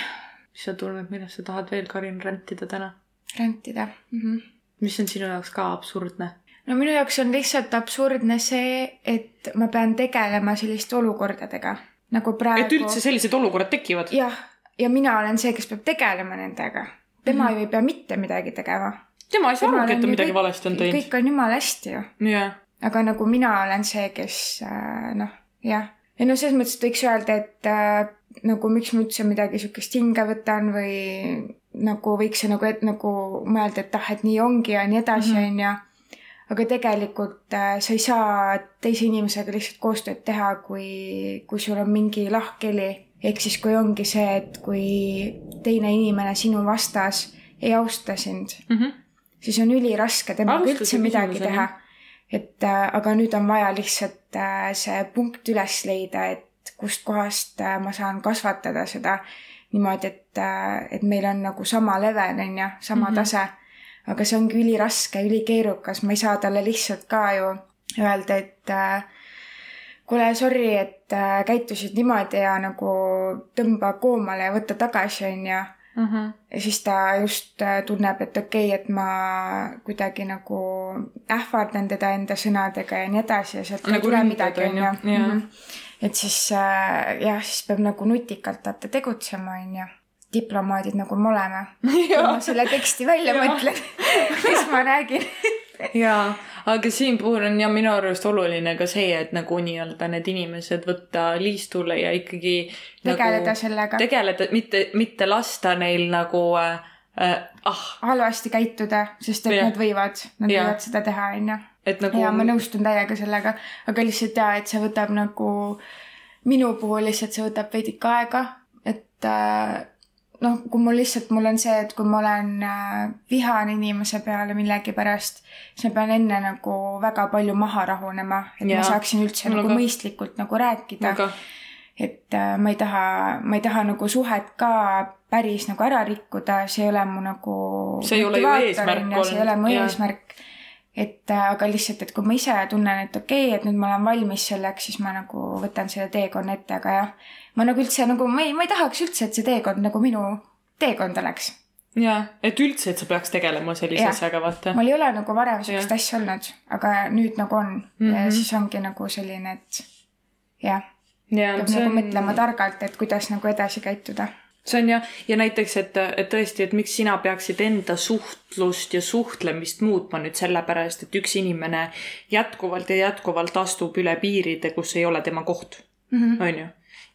mis sa tunned, millest sa tahad veel, Karin, rentida täna? rentida mm. -hmm. mis on sinu jaoks ka absurdne? no minu jaoks on lihtsalt absurdne see, et ma pean tegelema selliste olukordadega nagu praegu. et üldse sellised olukorrad tekivad? jah, ja mina olen see, kes peab tegelema nendega. tema mm -hmm. ju ei pea mitte midagi tegema. tema ei saa arugi, et ta midagi valesti on teinud. kõik on jumala hästi ju. jah, aga nagu mina olen see, kes äh, noh, jah. ja no selles mõttes võiks öelda, et äh, nagu miks ma üldse midagi sihukest hinge võtan või nagu võiks nagu, et nagu mõelda, et ah, et nii ongi ja nii edasi, Mhm. onju. aga tegelikult äh, sa ei saa teise inimesega lihtsalt koostööd teha, kui, kui sul on mingi lahkheli. ehk siis, kui ongi see, et kui teine inimene sinu vastas ei austa sind, siis on üliraske temaga üldse midagi teha. Et äh, aga nüüd on vaja lihtsalt äh, see punkt üles leida, et kustkohast äh, ma saan kasvatada seda niimoodi, et et meil on nagu sama level, on ju, sama mm. -hmm. tase. aga see ongi üliraske, ülikeerukas, ma ei saa talle lihtsalt ka ju öelda, et kuule, sorry, et käitusid niimoodi ja nagu tõmba koomale ja võta tagasi, onju. Mhm. ja siis ta just äh, tunneb, et okei okay,, et ma kuidagi nagu ähvardan teda enda sõnadega ja nii edasi ja sealt Nagu ei tule ründad, midagi, onju. Jaa.. et siis äh, jah, siis peab nagu nutikalt vaata tegutsema, onju. diplomaadid nagu me oleme. kui ma selle teksti välja mõtlen, mis ma räägin. jaa, aga siin puhul on ja minu arust oluline ka see, et nagu nii-öelda need inimesed võtta liistule ja ikkagi tegeleda nagu, sellega, tegeleda, mitte, mitte lasta neil nagu äh, äh, ah, halvasti käituda, sest et Jah. nad võivad, nad Jah. võivad seda teha, onju. nagu ja ma nõustun täiega sellega, aga lihtsalt jaa, et see võtab nagu, minu puhul lihtsalt see võtab veidike aega, et äh, noh, kui mul lihtsalt, mul on see, et kui ma olen äh, vihane inimese peale millegipärast, siis ma pean enne nagu väga palju maha rahunema, et Jaa. ma saaksin üldse Mul nagu ka. mõistlikult nagu rääkida et äh, ma ei taha, ma ei taha nagu suhet ka päris nagu ära rikkuda, see ei ole mu nagu. See ei ole ju eesmärk see ei ole mu olnud, jah. eesmärk. et äh, aga lihtsalt, et kui ma ise tunnen, et okei okay,, et nüüd ma olen valmis selleks, siis ma nagu võtan selle teekonna ette, aga jah, ma nagu üldse nagu ma ei, ma ei tahaks üldse, et see teekond nagu minu teekond oleks. jaa, et üldse, et sa peaks tegelema sellise asjaga, vaata. mul ei ole nagu varem sellist asja olnud, aga nüüd nagu on mm. -hmm. ja Mhm. siis ongi nagu selline, et jah, jaa, peab nagu mõtlema targalt, et kuidas nagu edasi käituda see on jah, ja näiteks, et, et tõesti, et miks sina peaksid enda suhtlust ja suhtlemist muutma nüüd sellepärast, et üks inimene jätkuvalt ja jätkuvalt astub üle piiride, kus ei ole tema koht. -hmm. on ju.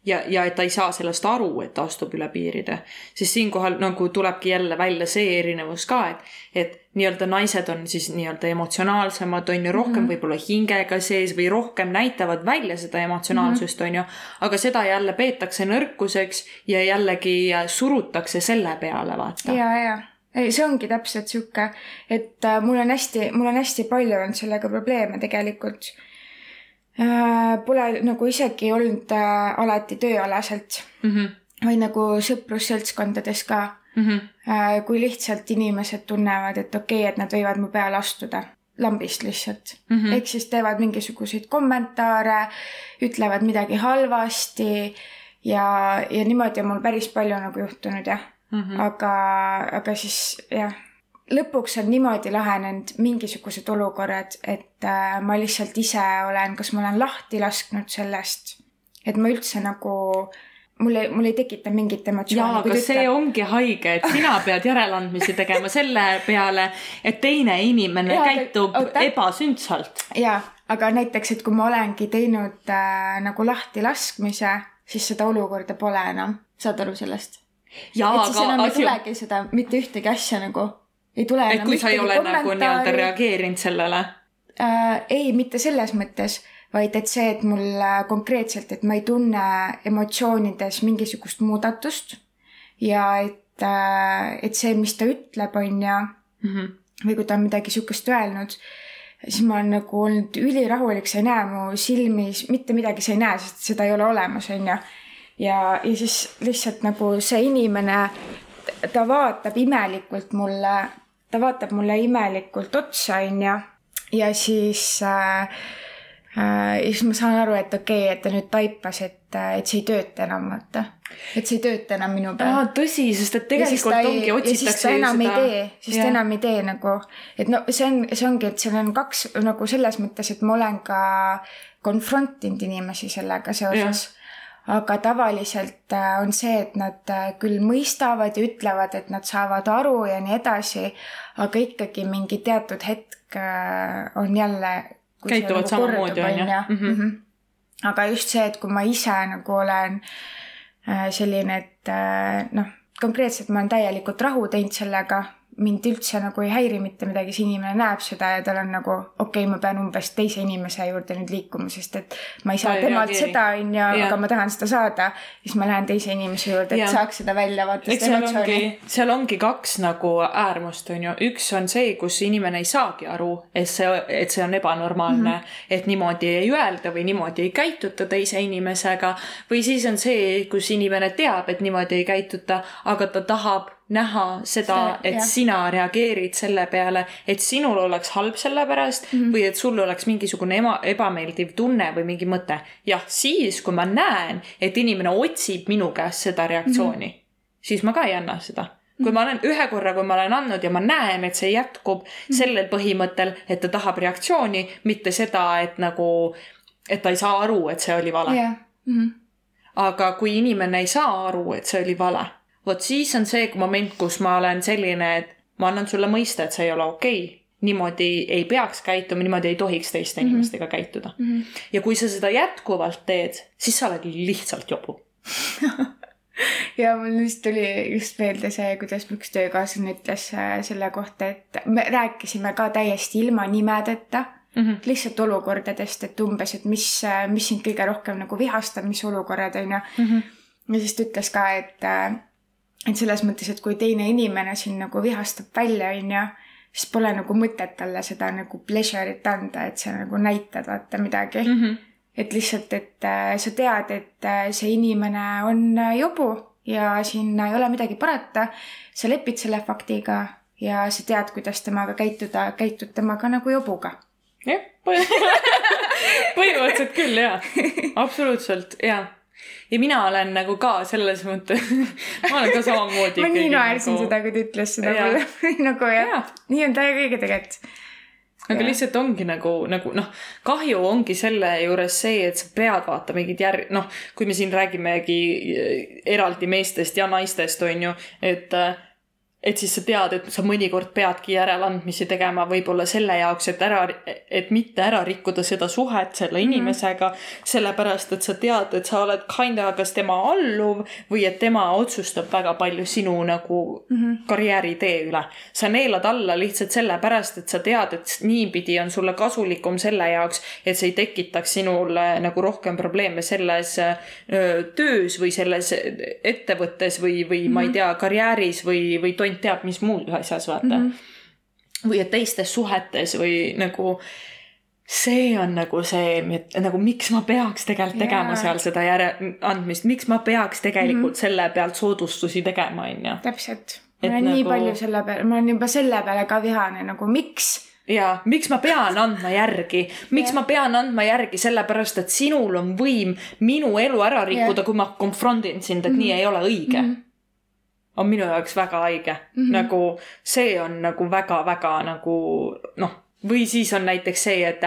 ja, ja et ta ei saa sellest aru, et ta astub üle piiride, siis siinkohal nagu tulebki jälle välja see erinevus ka, et, et nii-öelda naised on siis nii-öelda emotsionaalsemad, on ju, rohkem mm -hmm. võib-olla hingega sees või rohkem näitavad välja seda emotsionaalsust mm, -hmm. on ju, aga seda jälle peetakse nõrkuseks ja jällegi surutakse selle peale, vaata. ja, ja ei, see ongi täpselt sihuke, et äh, mul on hästi, mul on hästi palju olnud sellega probleeme tegelikult. Pole nagu isegi olnud äh, alati tööalaselt, Mm -hmm. vaid nagu sõprusseltskondades ka Mm -hmm. äh,. kui lihtsalt inimesed tunnevad, et okei okay,, et nad võivad mu peale astuda lambist lihtsalt mm. -hmm. ehk siis teevad mingisuguseid kommentaare, ütlevad midagi halvasti ja, ja niimoodi on mul päris palju nagu juhtunud jah Mm -hmm. aga, aga siis jah, lõpuks on niimoodi lahenenud mingisugused olukorrad, et äh, ma lihtsalt ise olen, kas ma olen lahti lasknud sellest, et ma üldse nagu, mul ei, mul ei tekita mingit emotsiooni. jaa, aga see ongi haige, et sina pead järeleandmisi tegema selle peale, et teine inimene aga- käitub oota. ebasündsalt. jaa, aga näiteks, et kui ma olengi teinud äh, nagu lahtilaskmise, siis seda olukorda pole enam, saad aru sellest? et siis enam aga ei tulegi seda mitte ühtegi asja nagu, ei tule et kui sa ei ole nagu nii-öelda kommentaari. reageerinud sellele. äh,. ei, mitte selles mõttes, vaid et see, et mul äh, konkreetselt, et ma ei tunne emotsioonides mingisugust muudatust ja et äh,, et see, mis ta ütleb, on ju, Mhm. või kui ta on midagi sihukest öelnud, siis ma olen nagu olnud ülirahulik, sa ei näe mu silmis mitte midagi, sa ei näe, sest seda ei ole olemas, on ju. ja, ja siis lihtsalt nagu see inimene, ta vaatab imelikult mulle, ta vaatab mulle imelikult otsa, on ju. ja siis äh, äh, ja siis ma saan aru, et okei okay,, et ta nüüd taipas, et, et see ei tööta enam, vaata. et see ei tööta enam minu peal aa, tõsi, sest et ja tegelikult ta ei- ongi, ja siis otsitakse ta enam ei tee, siis ta Jah. enam ei tee nagu, et no see on, see ongi, et seal on kaks nagu selles mõttes, et ma olen ka konfrontinud inimesi sellega seoses. Aga tavaliselt äh, on see, et nad äh, küll mõistavad ja ütlevad, et nad saavad aru ja nii edasi, aga ikkagi mingi teatud hetk äh, on jälle. Käituvad samamoodi, on ju? Mhm. -hmm. aga just see, et kui ma ise nagu olen selline, et noh, konkreetselt ma olen täielikult rahu teinud sellega, mind üldse nagu ei häiri mitte midagi, see inimene näeb seda ja tal on nagu okei okay,, ma pean umbes teise inimese juurde nüüd liikuma, sest et ma ei saa Ta temalt reageeri. seda, on ju, Jah. aga ma tahan seda saada, siis ma lähen teise inimese juurde, et Jah. saaks seda välja vaata, eks seda seal emotsiooni. ongi, seal ongi kaks nagu äärmust, on ju. üks on see, kus inimene ei saagi aru, et see, et see on ebanormaalne mm, -hmm. et niimoodi ei öelda või niimoodi ei käituta teise inimesega. või siis on see, kus inimene teab, et niimoodi ei käituta, aga ta tahab näha seda et jah. sina reageerid selle peale, et sinul oleks halb selle pärast mm Mhm. -hmm. või et sul oleks mingisugune ema, ebameeldiv tunne või mingi mõte. jah, siis, kui ma näen, et inimene otsib minu käest seda reaktsiooni mm, -hmm. siis ma ka ei anna seda. kui ma olen ühe korra, kui ma olen andnud ja ma näen, et see jätkub mm -hmm. sellel põhimõttel, et ta tahab reaktsiooni, mitte seda, et nagu, et ta ei saa aru, et see oli vale jah. Mhm. aga kui inimene ei saa aru, et see oli vale, vot siis on see moment, kus ma olen selline, et ma annan sulle mõista, et see ei ole okei okay.. niimoodi ei peaks käituma, niimoodi ei tohiks teiste mm -hmm. inimestega käituda mm. -hmm. ja kui sa seda jätkuvalt teed, siis sa oled lihtsalt jobu. ja mul just tuli just meelde see, kuidas mu üks töökaaslane ütles äh, selle kohta, et me rääkisime ka täiesti ilma nimedeta mm. -hmm. lihtsalt olukordadest, et umbes, et mis, mis sind kõige rohkem nagu vihastab, mis olukorrad on ju. Mhm. ja siis ta ütles ka, et, et selles mõttes, et kui teine inimene sind nagu vihastab välja, on ju, siis pole nagu mõtet talle seda nagu pleasure'it anda, et sa nagu näitad vaata midagi mm. -hmm. et lihtsalt, et äh, sa tead, et äh, see inimene on äh, jobu ja siin ei ole midagi parata. sa lepid selle faktiga ja sa tead, kuidas temaga käituda, käitud temaga nagu jobuga. jah, põhimõtteliselt küll jaa, absoluutselt jaa. Ja mina olen nagu ka selles mõttes, ma olen ka samamoodi ma nii naersin nagu... seda, kui ta ütles seda mulle. nagu jah Jaa., nii on täiega õige tegelikult. aga Jah. lihtsalt ongi nagu, nagu noh, kahju ongi selle juures see, et sa pead vaata mingit järg-, noh, kui me siin räägimegi äh, eraldi meestest ja naistest, on ju, et äh, et siis sa tead, et sa mõnikord peadki järeleandmisi tegema võib-olla selle jaoks, et ära, et mitte ära rikkuda seda suhet selle inimesega mm, -hmm. sellepärast et sa tead, et sa oled kinda kas tema alluv või et tema otsustab väga palju sinu nagu mm -hmm. karjääritee üle. sa neelad alla lihtsalt sellepärast, et sa tead, et niipidi on sulle kasulikum selle jaoks, et see ei tekitaks sinule nagu rohkem probleeme selles öö, töös või selles ettevõttes või, või mm -hmm. ma ei tea, karjääris või, või tont teab mis muus asjas, vaata mm. -hmm. või et teistes suhetes või nagu see on nagu see, nagu miks ma peaks tegelikult tegema Jaa. seal seda järeleandmist, miks ma peaks tegelikult mm -hmm. selle pealt soodustusi tegema, onju. täpselt. Ma olen nagu... nii palju selle peale, ma olen juba selle peale ka vihane nagu miks ja miks ma pean andma järgi, miks Jah. ma pean andma järgi, sellepärast et sinul on võim minu elu ära rikkuda, kui ma konfrondin sind, et mm -hmm. nii ei ole õige mm. -hmm. On minu jaoks väga haige mm, -hmm. nagu see on nagu väga-väga nagu noh, või siis on näiteks see, et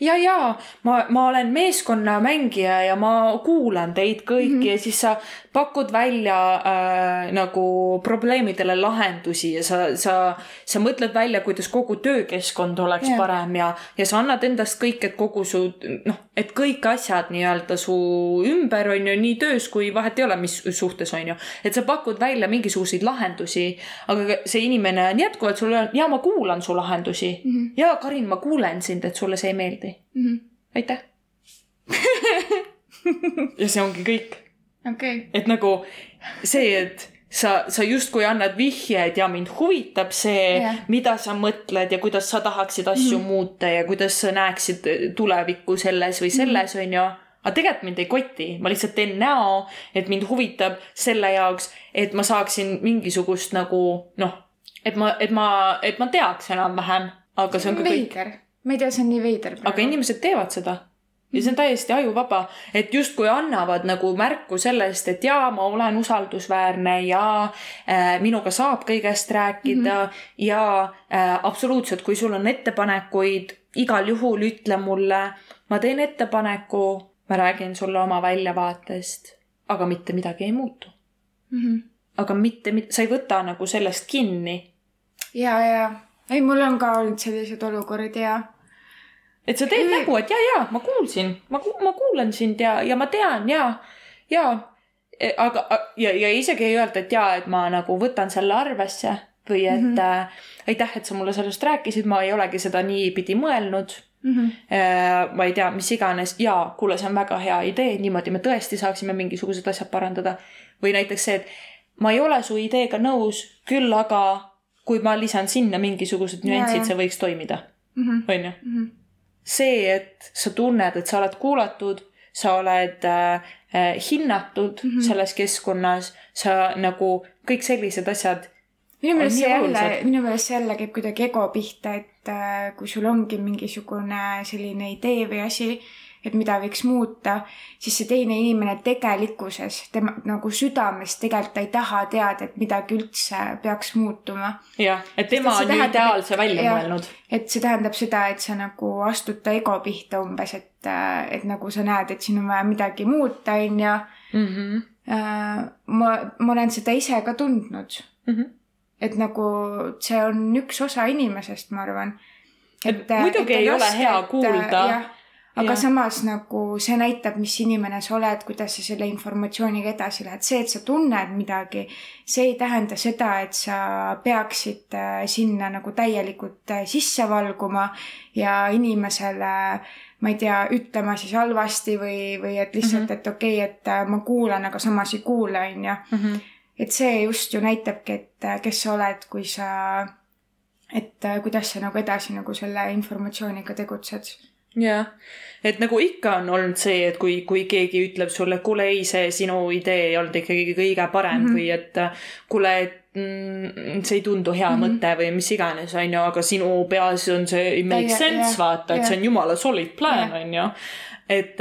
ja, ja ma, ma olen meeskonnamängija ja ma kuulan teid kõiki mm -hmm. ja siis sa pakud välja äh, nagu probleemidele lahendusi ja sa, sa, sa mõtled välja, kuidas kogu töökeskkond oleks yeah. parem ja, ja sa annad endast kõik, et kogu su noh, et kõik asjad nii-öelda su ümber on ju nii töös kui vahet ei ole, mis suhtes on ju. et sa pakud välja mingisuguseid lahendusi, aga see inimene on jätkuvalt sulle, ja ma kuulan su lahendusi mm. -hmm. ja Karin, ma kuulen sind, et sulle see ei meeldi mm. -hmm. aitäh. ja see ongi kõik, okei okay., et nagu see, et sa, sa justkui annad vihjeid ja mind huvitab see Jah., mida sa mõtled ja kuidas sa tahaksid asju mm -hmm. muuta ja kuidas sa näeksid tulevikku selles või selles mm, -hmm. on ju. aga tegelikult mind ei koti, ma lihtsalt teen näo, et mind huvitab selle jaoks, et ma saaksin mingisugust nagu noh, et ma, et ma, et ma teaks enam-vähem, aga see on ka kõik. veider, ma ei tea, see on nii veider aga. inimesed teevad seda ja see on täiesti ajuvaba, et justkui annavad nagu märku sellest, et jaa, ma olen usaldusväärne ja äh, minuga saab kõigest rääkida mm -hmm. ja äh, absoluutselt, kui sul on ettepanekuid, igal juhul ütle mulle, ma teen ettepaneku, ma räägin sulle oma väljavaatest, aga mitte midagi ei muutu. mm. -hmm. aga mitte, sa ei võta nagu sellest kinni, ja, ja, ei, mul on ka olnud selliseid olukordi ja et sa teed nägu, et jaa, jaa, ma kuulsin, ma, ma kuulan sind ja, ja ma tean ja, ja aga, ja, ja isegi ei öelda, et jaa, et ma nagu võtan selle arvesse või et mm -hmm. äh, aitäh, et sa mulle sellest rääkisid, ma ei olegi seda niipidi mõelnud mm. -hmm. äh,. ma ei tea, mis iganes, jaa, kuule, see on väga hea idee, niimoodi me tõesti saaksime mingisugused asjad parandada. või näiteks see, et ma ei ole su ideega nõus, küll aga kui ma lisan sinna mingisugused nüansid, see võiks toimida, Mm -hmm. onju see, et sa tunned, et sa oled kuulatud, sa oled äh, hinnatud mm -hmm. selles keskkonnas, sa nagu kõik sellised asjad minu on meelest see jälle minu meelest see jälle käib kuidagi ego pihta, et äh, kui sul ongi mingisugune selline idee või asi, et mida võiks muuta, siis see teine inimene tegelikkuses, tema nagu südames tegelikult ta ei taha teada, et midagi üldse peaks muutuma. jah, et tema on ju tähendab, ideaalse et- välja jah. mõelnud. et see tähendab seda, et sa nagu astud ta ego pihta umbes, et, et nagu sa näed, et siin on vaja midagi muuta, onju. Mhm. ma, ma olen seda ise ka tundnud Mhm. et nagu see on üks osa inimesest, ma arvan. Et muidugi ei ole hea kuulda. Aga ja. samas nagu see näitab, mis inimene sa oled, kuidas sa selle informatsiooniga edasi lähed, see, et sa tunned midagi, see ei tähenda seda, et sa peaksid äh, sinna nagu täielikult äh, sisse valguma ja inimesele ma ei tea, ütlema siis halvasti või, või et lihtsalt mm. -hmm. et okei okay,, et äh, ma kuulan, aga samas ei kuule, onju Mhm. et see just ju näitabki, et kes sa oled, kui sa, et kuidas sa nagu edasi nagu selle informatsiooniga tegutsed. jah, et nagu ikka on olnud see, et kui, kui keegi ütleb sulle, kuule ei, see sinu idee ei olnud ikkagi kõige parem mm. -hmm. või et kuule, et mm, see ei tundu hea mm. -hmm. mõte või mis iganes, on ju, aga sinu peas on see ei make Täie- sense, jah, vaata, et jah. see on jumala solid plan, Jah. on ju. et,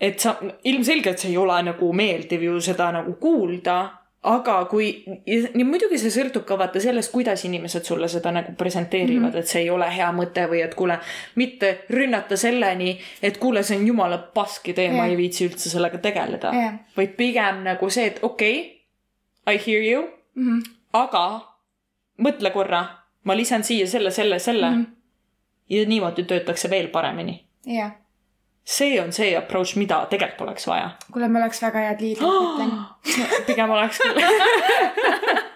et sa, ilmselgelt see ei ole nagu meeldiv ju seda nagu kuulda aga kui, ja muidugi see sõltub ka vaata sellest, kuidas inimesed sulle seda nagu presenteerivad mm, -hmm. et see ei ole hea mõte või et kuule, mitte rünnata selleni, et kuule, see on jumala pask idee, ma Jah. ei viitsi üldse sellega tegeleda Jah. vaid pigem nagu see, et okei okay,, I hear you, Mhm. aga mõtle korra, ma lisan siia selle, selle, selle mm. -hmm. ja niimoodi töötaks see veel paremini. jah, see on see approach, mida tegelikult oleks vaja. kuule, me oleks väga head liidrid, ütlen. pigem oleks küll.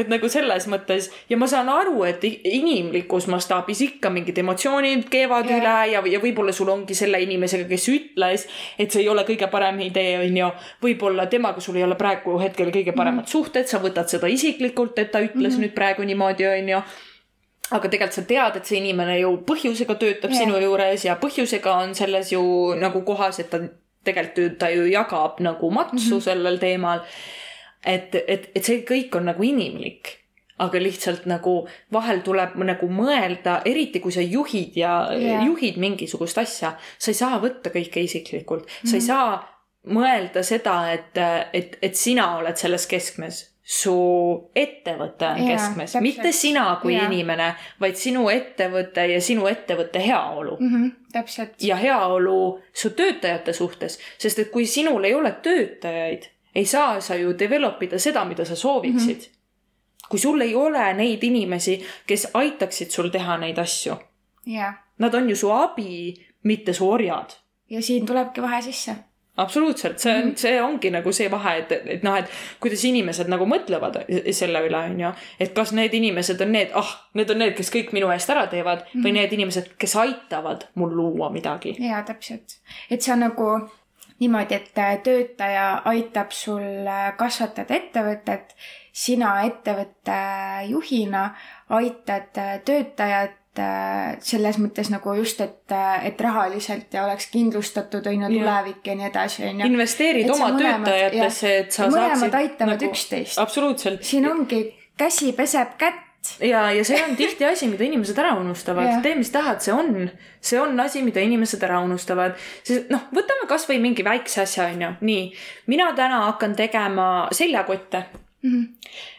et nagu selles mõttes ja ma saan aru, et inimlikus mastaabis ikka mingid emotsioonid keevad Jah. üle ja, ja võib-olla sul ongi selle inimesega, kes ütles, et see ei ole kõige parem idee, onju. võib-olla temaga sul ei ole praegu hetkel kõige paremad mm -hmm. suhted, sa võtad seda isiklikult, et ta ütles mm -hmm. nüüd praegu niimoodi, onju aga tegelikult sa tead, et see inimene ju põhjusega töötab yeah. sinu juures ja põhjusega on selles ju nagu kohas, et ta tegelikult ta ju jagab nagu matsu mm -hmm. sellel teemal. et, et, et see kõik on nagu inimlik, aga lihtsalt nagu vahel tuleb nagu mõelda, eriti kui sa juhid ja yeah. juhid mingisugust asja, sa ei saa võtta kõike isiklikult mm, -hmm. sa ei saa mõelda seda, et, et, et sina oled selles keskmes su ettevõte on Jaa, keskmes, mitte sina kui Jaa. inimene, vaid sinu ettevõte ja sinu ettevõtte heaolu mm. Mhm, täpselt. ja heaolu su töötajate suhtes, sest et kui sinul ei ole töötajaid, ei saa sa ju develop ida seda, mida sa sooviksid mm. -hmm. kui sul ei ole neid inimesi, kes aitaksid sul teha neid asju, nad on ju su abi, mitte su orjad ja siin tulebki vahe sisse. absoluutselt, see on, see ongi nagu see vahe, et, et noh, et kuidas inimesed nagu mõtlevad selle üle, on ju. et kas need inimesed on need, ah, need on need, kes kõik minu eest ära teevad mm -hmm. või need inimesed, kes aitavad mul luua midagi. jaa, täpselt. et see on nagu niimoodi, et äh, töötaja aitab sul äh, kasvatada ettevõtet, sina ettevõtte juhina aitad äh, töötajat äh, selles mõttes nagu just, et, et rahaliselt ja oleks kindlustatud, on ju, tulevik ja nii edasi, on ju. investeerid Et oma mõlemad- töötajatesse, et sa mõlemad saaksid aitavad nagu, üksteist. absoluutselt. siin ongi käsi peseb kätt. ja, ja see on tihti asi, mida inimesed ära unustavad Jah.. tee, mis tahad, see on, see on asi, mida inimesed ära unustavad. sest noh, võtame kasvõi mingi väikse asja, onju. nii, mina täna hakkan tegema seljakotte Mhm.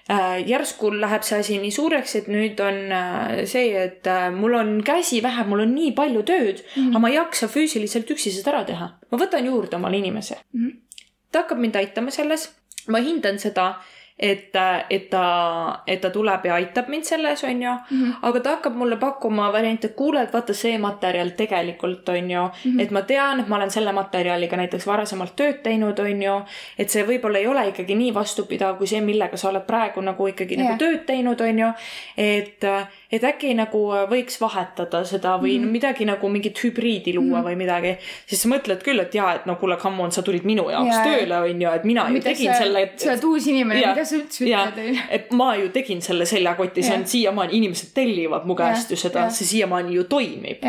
Äh, järsku läheb see asi nii suureks, et nüüd on äh, see, et äh, mul on käsi vähe, mul on nii palju tööd mm, -hmm. aga ma ei jaksa füüsiliselt üksi seda ära teha. ma võtan juurde omale inimese mm. -hmm. ta hakkab mind aitama selles, ma hindan seda, et, et ta, et ta tuleb ja aitab mind selles, on ju. aga ta hakkab mulle pakkuma variante, et kuule, et vaata see materjal tegelikult on ju mm, -hmm. et ma tean, et ma olen selle materjaliga näiteks varasemalt tööd teinud, on ju. et see võib-olla ei ole ikkagi nii vastupidav kui see, millega sa oled praegu nagu ikkagi yeah. Nagu tööd teinud, on ju. et, et äkki nagu võiks vahetada seda või mm midagi nagu mingit hübriidi luua mm või midagi. siis sa mõtled küll, et jaa, et no kuule, come on, sa tulid minu jaoks yeah. tööle, on ju, et mina ju tegin selle. sa oled uus inimene, mida sa üldse ütled, et ma ju tegin selle seljakoti, see on siiamaani, inimesed tellivad mu käest Jah, ju seda, see siiamaani ju toimib.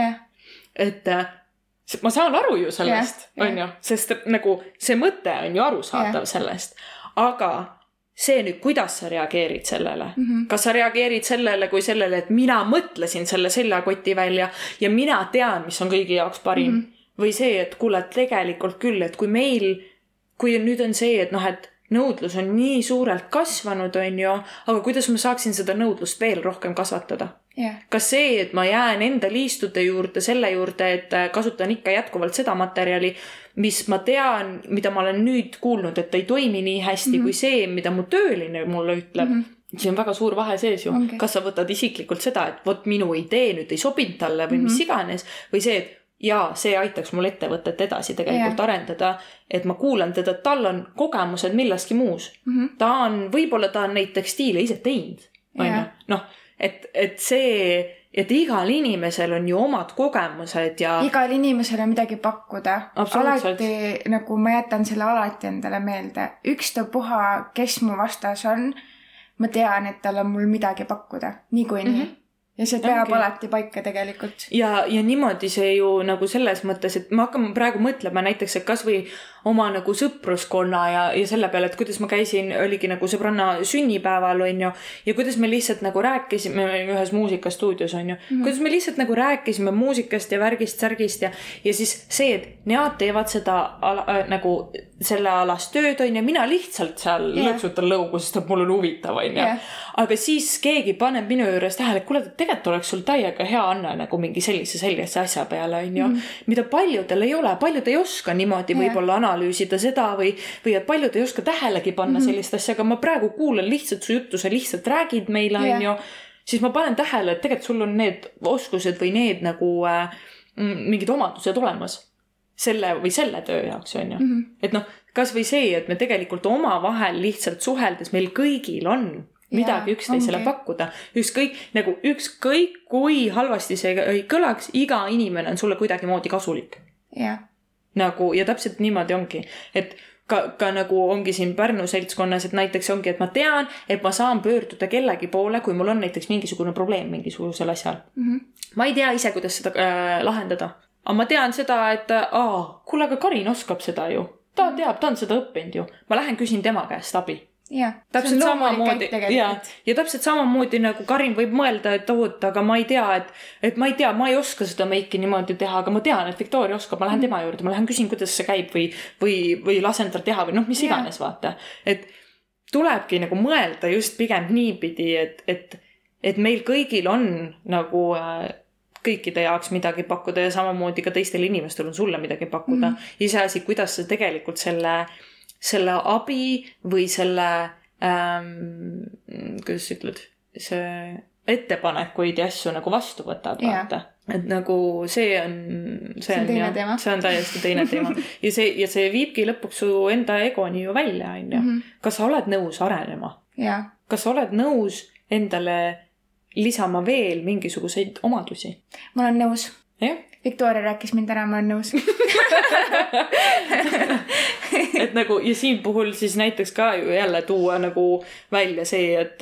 et äh, ma saan aru ju sellest onju, sest nagu see mõte on ju arusaadav sellest, aga see nüüd, kuidas sa reageerid sellele mm. -hmm. kas sa reageerid sellele kui sellele, et mina mõtlesin selle seljakoti välja ja mina tean, mis on kõigi jaoks parim mm. -hmm. või see, et kuule, tegelikult küll, et kui meil, kui nüüd on see, et noh, et nõudlus on nii suurelt kasvanud, on ju, aga kuidas ma saaksin seda nõudlust veel rohkem kasvatada jah, kas see, et ma jään enda liistude juurde selle juurde, et kasutan ikka jätkuvalt seda materjali, mis ma tean, mida ma olen nüüd kuulnud, et ei toimi nii hästi mm -hmm. kui see, mida mu tööline mulle ütleb mm. -hmm. siin on väga suur vahe sees ju Ongi.. kas sa võtad isiklikult seda, et vot minu idee nüüd ei sobinud talle või mm -hmm. mis iganes või see, et jaa, see aitaks mul ettevõtet edasi tegelikult Jah. arendada, et ma kuulan teda, tal on kogemused milleski muus mm. Mhm. -hmm. ta on, võib-olla ta on neid tekstiile ise teinud, onju noh, et, et see, et igal inimesel on ju omad kogemused ja igal inimesel on midagi pakkuda. Alati nagu ma jätan selle alati endale meelde, ükstapuha, kes mu vastas on, ma tean, et tal on mul midagi pakkuda, niikuinii mm. -hmm. Ja see peab okay. alati paika tegelikult. ja, ja niimoodi see ju nagu selles mõttes, et ma hakkan praegu mõtlema näiteks, et kasvõi oma nagu sõpruskonna ja, ja selle peale, et kuidas ma käisin, oligi nagu sõbranna sünnipäeval onju ja kuidas me lihtsalt nagu rääkisime ühes muusikastuudios onju mm, -hmm. kuidas me lihtsalt nagu rääkisime muusikast ja värgist, särgist ja, ja siis see, et nemad teevad seda ala, äh, nagu sellealast tööd onju, mina lihtsalt seal yeah. lõksutan lõugu, sest et mul on huvitav onju Jah. aga siis keegi paneb minu juures tähele, et kuule, tegelikult oleks sul täiega hea Anne nagu mingi sellise sellise asja peale onju mm, -hmm. mida paljudel ei ole, paljud ei oska niimoodi Jah. võib-olla analüüsida seda või, või et paljud ei oska tähelegi panna mm -hmm. sellist asja, aga ma praegu kuulan lihtsalt su juttu, sa lihtsalt räägid meile Jah. onju, siis ma panen tähele, et tegelikult sul on need oskused või need nagu äh, mingid omadused olemas selle või selle töö jaoks onju mm. -hmm. et noh, kasvõi see, et me tegelikult omavahel lihtsalt suheldes, meil kõigil on midagi üksteisele ongi. pakkuda, ükskõik nagu ükskõik kui halvasti see ei kõlaks, iga inimene on sulle kuidagimoodi kasulik nagu ja täpselt niimoodi ongi, et ka, ka nagu ongi siin Pärnu seltskonnas, et näiteks ongi, et ma tean, et ma saan pöörduda kellegi poole, kui mul on näiteks mingisugune probleem mingisugusel asjal mm. -hmm. ma ei tea ise, kuidas seda äh, lahendada, aga ma tean seda, et aa, kuule, aga Karin oskab seda ju, ta teab, ta on seda õppinud ju, ma lähen küsin tema käest abi. Jah. täpselt samamoodi ja ja täpselt samamoodi nagu Karin võib mõelda, et oot, aga ma ei tea, et, et ma ei tea, ma ei oska seda meiki niimoodi teha, aga ma tean, et Victoria oskab, ma lähen tema juurde, ma lähen küsin, kuidas see käib või, või, või lasen tal teha või noh, mis iganes, vaata. et tulebki nagu mõelda just pigem niipidi, et, et, et meil kõigil on nagu äh, kõikide jaoks midagi pakkuda ja samamoodi ka teistel inimestel on sulle midagi pakkuda mm. -hmm. iseasi, kuidas sa tegelikult selle, selle abi või selle ähm,, kuidas sa ütled, see ettepanekuid ja asju nagu vastu võtad, vaata. et nagu see on, see on on jah see on täiesti teine teema ja see, ja see viibki lõpuks su enda egoni ju välja, onju. Mhm. kas sa oled nõus arenema? kas sa oled nõus endale lisama veel mingisuguseid omadusi? ma olen nõus. jah, Victoria rääkis mind ära, ma olen nõus. et nagu ja siin puhul siis näiteks ka ju jälle tuua nagu välja see, et,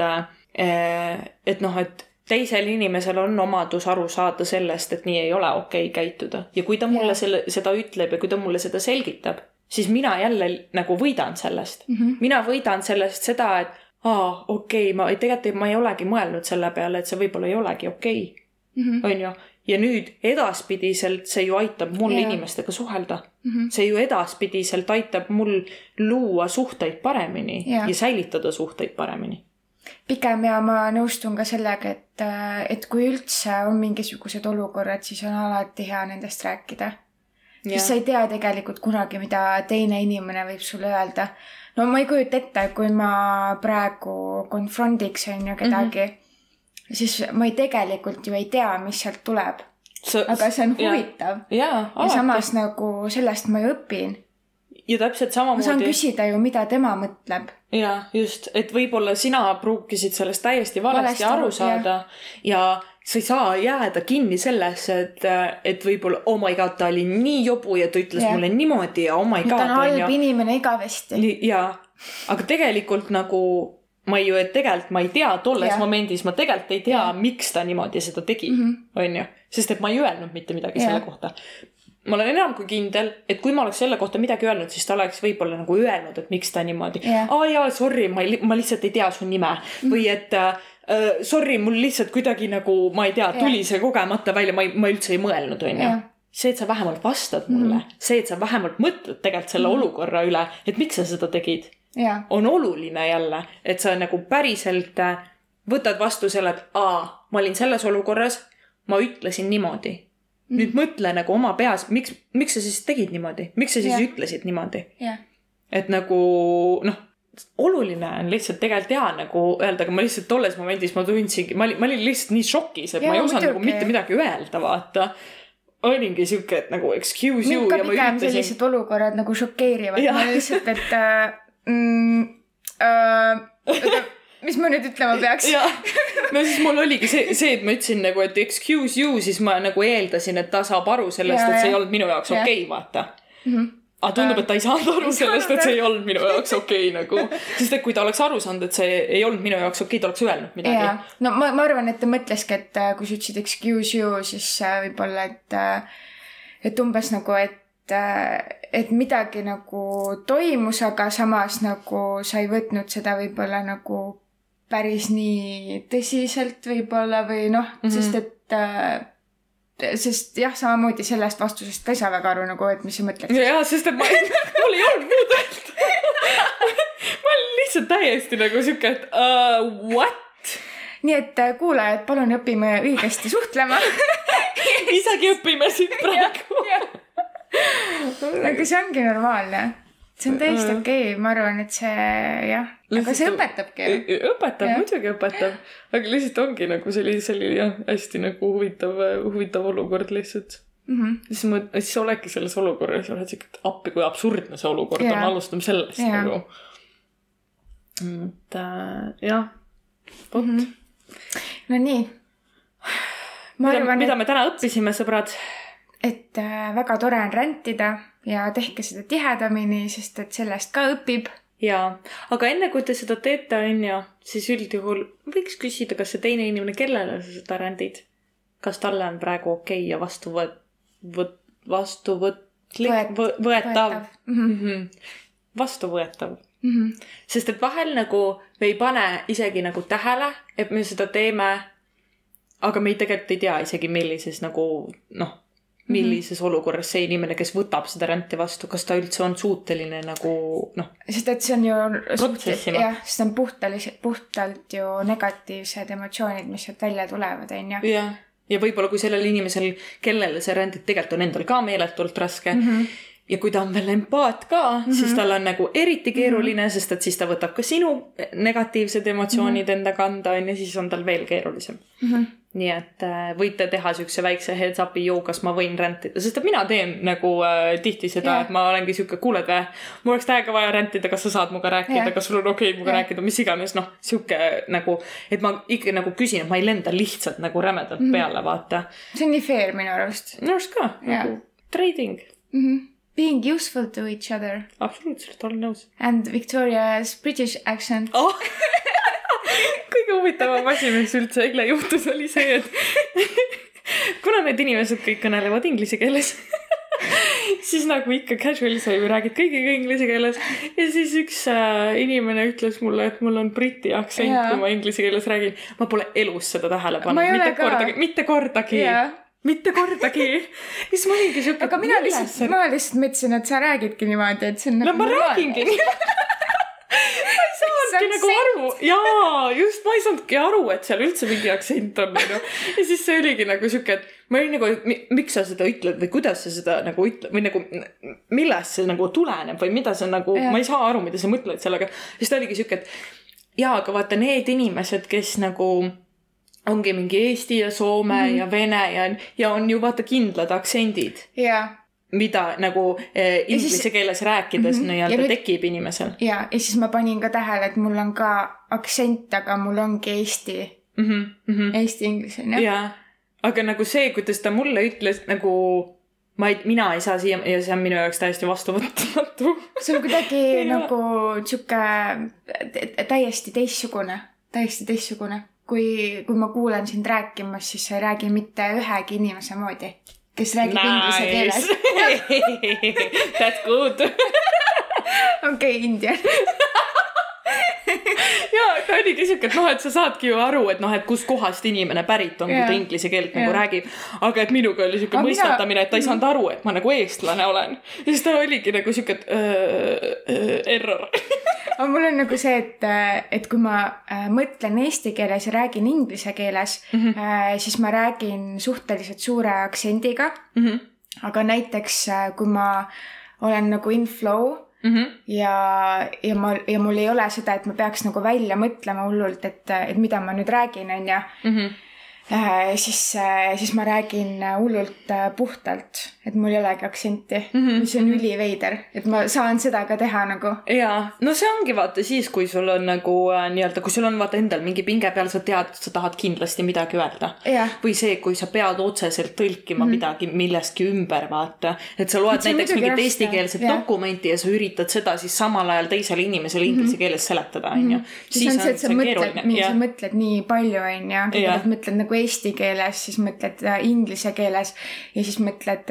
et noh, et teisel inimesel on omadus aru saada sellest, et nii ei ole okei okay käituda ja kui ta mulle Jah. selle, seda ütleb ja kui ta mulle seda selgitab, siis mina jälle nagu võidan sellest mm. -hmm. mina võidan sellest seda, et aa, okei okay,, ma tegelikult ma ei olegi mõelnud selle peale, et see võib-olla ei olegi okei okay,, onju. ja nüüd edaspidiselt see ju aitab mul Jaa. inimestega suhelda mm. -hmm. see ju edaspidiselt aitab mul luua suhteid paremini Jaa. ja säilitada suhteid paremini. pigem ja ma nõustun ka sellega, et, et kui üldse on mingisugused olukorrad, siis on alati hea nendest rääkida. sest sa ei tea tegelikult kunagi, mida teine inimene võib sulle öelda. No ma ei kujuta ette, kui ma praegu konfrondiks on ju kedagi mm, -hmm. siis ma ei, tegelikult ju ei tea, mis sealt tuleb, aga see on huvitav. ja samas nagu sellest ma ju õpin. ja täpselt ma saan samamoodi. küsida ju, mida tema mõtleb. jaa, just, et võib-olla sina pruukisid sellest täiesti valesti, Valesti aru saada ja sa ei saa jääda kinni sellesse, et, et võib-olla oh my god, ta oli nii jobu ja ta ütles Jah. mulle niimoodi ja oh my ta god on halb inimene igavesti. Jaa, aga tegelikult nagu ma ju, et tegelikult ma ei tea, tolles Jah. momendis ma tegelikult ei tea, miks ta niimoodi seda tegi, onju. sest et ma ei öelnud mitte midagi Jah. selle kohta. Ma olen enam kui kindel, et kui ma oleks selle kohta midagi öelnud, siis ta oleks võib-olla nagu öelnud, et miks ta niimoodi. Jah. aa jaa, sorry, ma ei, ma lihtsalt ei tea su nime. Või et äh, äh, sorry, mul lihtsalt kuidagi nagu, ma ei tea, tuli see kogemata välja, ma ei, ma üldse ei mõelnud, onju. See, et sa vähemalt vastad mulle mm, see, et sa vähemalt mõtled tegelikult selle mm olukorra üle, et miks sa seda tegid, jaa, on oluline jälle, et sa nagu päriselt äh, võtad vastu selle, et aa, ma olin selles olukorras, ma ütlesin niimoodi. mm. Nüüd mõtle nagu oma peas, miks, miks sa siis tegid niimoodi, miks sa siis yeah. ütlesid niimoodi, jah, et nagu noh, oluline on lihtsalt tegelikult hea nagu öelda, aga ma lihtsalt tolles momendis ma tundsingi, ma olin, ma olin lihtsalt nii šokis, et Jaa, ma ei osanud nagu mitte midagi öelda, vaata. olingi siuke, et nagu excuse you mind ka pigem üritasin sellised olukorrad nagu šokeerivad, ma lihtsalt, et äh, mm, äh, mis ma nüüd ütlema peaks? no siis mul oligi see, see, et ma ütlesin nagu, et excuse you, siis ma nagu eeldasin, et ta saab aru sellest, et see ei olnud minu jaoks okei okay,, vaata. Mhm. aga tundub, et ta ei saanud aru sellest, et see ei olnud minu jaoks okei okay, nagu. sest et kui ta oleks aru saanud, et see ei olnud minu jaoks okei okay,, ta oleks öelnud midagi no ma, ma arvan, et ta mõtleski, et äh, kui sa ütlesid excuse you, siis äh, võib-olla, et, et umbes nagu, et, et midagi nagu toimus, aga samas nagu sa ei võtnud seda võib-olla nagu päris nii tõsiselt võib-olla või noh mm. -hmm. sest et äh, sest jah, samamoodi sellest vastusest ka ei saa väga aru nagu, et mis sa mõtled. jaa, sest et ma, mul ei olnud muud öelda. ma olin lihtsalt täiesti nagu siuke, et uh, what? nii et äh, kuulajad, palun õpime õigesti suhtlema. isegi õpime siit praegu. aga see ongi normaalne. See on täiesti okei okay., ma arvan, et see jah, aga see õpetabki ju. õpetab, Jah. muidugi õpetab, aga lihtsalt ongi nagu selline, selline jah, hästi nagu huvitav, huvitav olukord lihtsalt. Mhm. siis ma, siis oledki selles olukorras ja oled siuke, et appi, kui absurdne see olukord Jaa. on, alustame sellest Jaa. nagu. et äh, jah, vot mm. -hmm. no nii. ma mida, arvan, mida et, me täna õppisime, sõbrad? et äh, väga tore on rändida ja tehke seda tihedamini, sest et sellest ka õpib. jaa, aga enne kui te seda teete, onju, siis üldjuhul võiks küsida, kas see teine inimene, kellele sa seda rändid, kas talle on praegu okei okay ja vastuvõt-, võt-, vastuvõtlik Võet-, võetav, mm. -hmm. vastuvõetav. Mm -hmm. sest et vahel nagu me ei pane isegi nagu tähele, et me seda teeme. aga me ei tegelikult ei tea isegi, millises nagu noh, millises olukorras see inimene, kes võtab seda ränti vastu, kas ta üldse on suuteline nagu noh, sest et see on ju Protsessima. jah, see on puhtalt, puhtalt ju negatiivsed emotsioonid, mis sealt välja tulevad, onju. jah, ja võib-olla kui sellel inimesel, kellele see rändib, tegelikult on endal ka meeletult raske mm. -hmm. ja kui ta on veel empaat ka mm, -hmm. siis tal on nagu eriti keeruline mm, -hmm. sest et siis ta võtab ka sinu negatiivsed emotsioonid mm -hmm. enda kanda onju, siis on tal veel keerulisem Mm -hmm. Nii et äh, võite teha siukse väikse heads up'i ju, kas ma võin rändida, sest et mina teen nagu äh, tihti seda yeah., et ma olengi siuke, kuuled vä, mul oleks täiega vaja rändida, kas sa saad minuga rääkida yeah., kas sul on okei okay minuga yeah. rääkida, mis iganes, noh, sihuke nagu, et ma ikka nagu küsin, et ma ei lenda lihtsalt nagu rämedalt mm -hmm. peale, vaata. see on nii fair minu arust minu arust ka Jah. nagu trading, mm. -hmm. Being useful to each other absoluutselt, olen nõus and Victoria's British accent. oh! kõige huvitavam asi, mis üldse eile juhtus, oli see, et kuna need inimesed kõik kõnelevad inglise keeles, siis nagu ikka casual'i sa ju räägid kõigiga inglise keeles ja siis üks äh, inimene ütles mulle, et mul on briti aktsent kui ma inglise keeles räägin. ma pole elus seda tähele pannud, mitte ka. kordagi, mitte kordagi Jaa. mitte kordagi. siis ma olingi siuke. aga mina lihtsalt, ma lihtsalt mõtlesin, et sa räägidki niimoodi, et see on no nagu ma räägingi. ma ei saanudki nagu aru, jaa, just, ma ei saanudki aru, et seal üldse mingi aktsent on, onju. ja siis see oligi nagu siuke, et ma olin nagu, miks sa seda ütled või kuidas sa seda nagu ütled või nagu millest see nagu tuleneb või mida sa nagu, ma ei saa aru, mida sa mõtled sellega. siis ta oligi siuke, et jaa, aga vaata need inimesed, kes nagu ongi mingi Eesti ja Soome mm -hmm. ja Vene ja, ja on ju vaata kindlad aktsendid jaa, mida nagu eh, inglise siis- keeles rääkides mm. -hmm. Ja nii-öelda nüüd- tekib inimesel ja, ja siis ma panin ka tähele, et mul on ka aktsent, aga mul ongi Eesti, mm. -hmm, mm -hmm. eesti-inglise onju. jaa, aga nagu see, kuidas ta mulle ütles nagu ma ei, mina ei saa siia ja see on minu jaoks täiesti vastuvõtmatu. see on kuidagi nagu sihuke tä- täiesti teistsugune, täiesti teistsugune. kui, kui ma kuulen sind rääkimas, siis sa ei räägi mitte ühegi inimese moodi. Kes räägib inglise keeles. That's good. okei, India. ja ta oligi siuke, et noh, et sa saadki ju aru, et noh, et kuskohast inimene pärit on, kui ta inglise keelt nagu Jaa. räägib. aga et minuga oli siuke mõistatamine, et ta ei saanud aru, et ma nagu eestlane olen. ja siis ta oligi nagu siuke, et öö, öö, error. aga mul on nagu see, et, et kui ma äh, mõtlen eesti keeles ja räägin inglise keeles mm. -hmm. äh, siis ma räägin suhteliselt suure aktsendiga. Mhm. aga näiteks äh, kui ma olen nagu in flow Mhm. ja, ja ma, ja mul ei ole seda, et ma peaks nagu välja mõtlema hullult, et, et mida ma nüüd räägin, onju. Mhm. siis, siis ma räägin hullult äh, puhtalt, et mul ei olegi aktsenti mm, Mhm. -hmm. mis on üliveider, et ma saan seda ka teha nagu. jaa, no see ongi vaata siis, kui sul on nagu äh, nii-öelda, kui sul on vaata endal mingi pinge peal, sa tead, sa tahad kindlasti midagi öelda. või see, kui sa pead otseselt tõlkima mm -hmm. midagi millestki ümber, vaata. et sa loed näiteks mingit eestikeelset dokumenti ja sa üritad seda siis samal ajal teisele inimesele inglise keeles seletada, onju. siis on see, et sa mõtled, sa mõtled nii palju, onju. Kõigepealt mõtled nagu eesti keeles, siis mõtled äh, inglise keeles ja siis mõtled,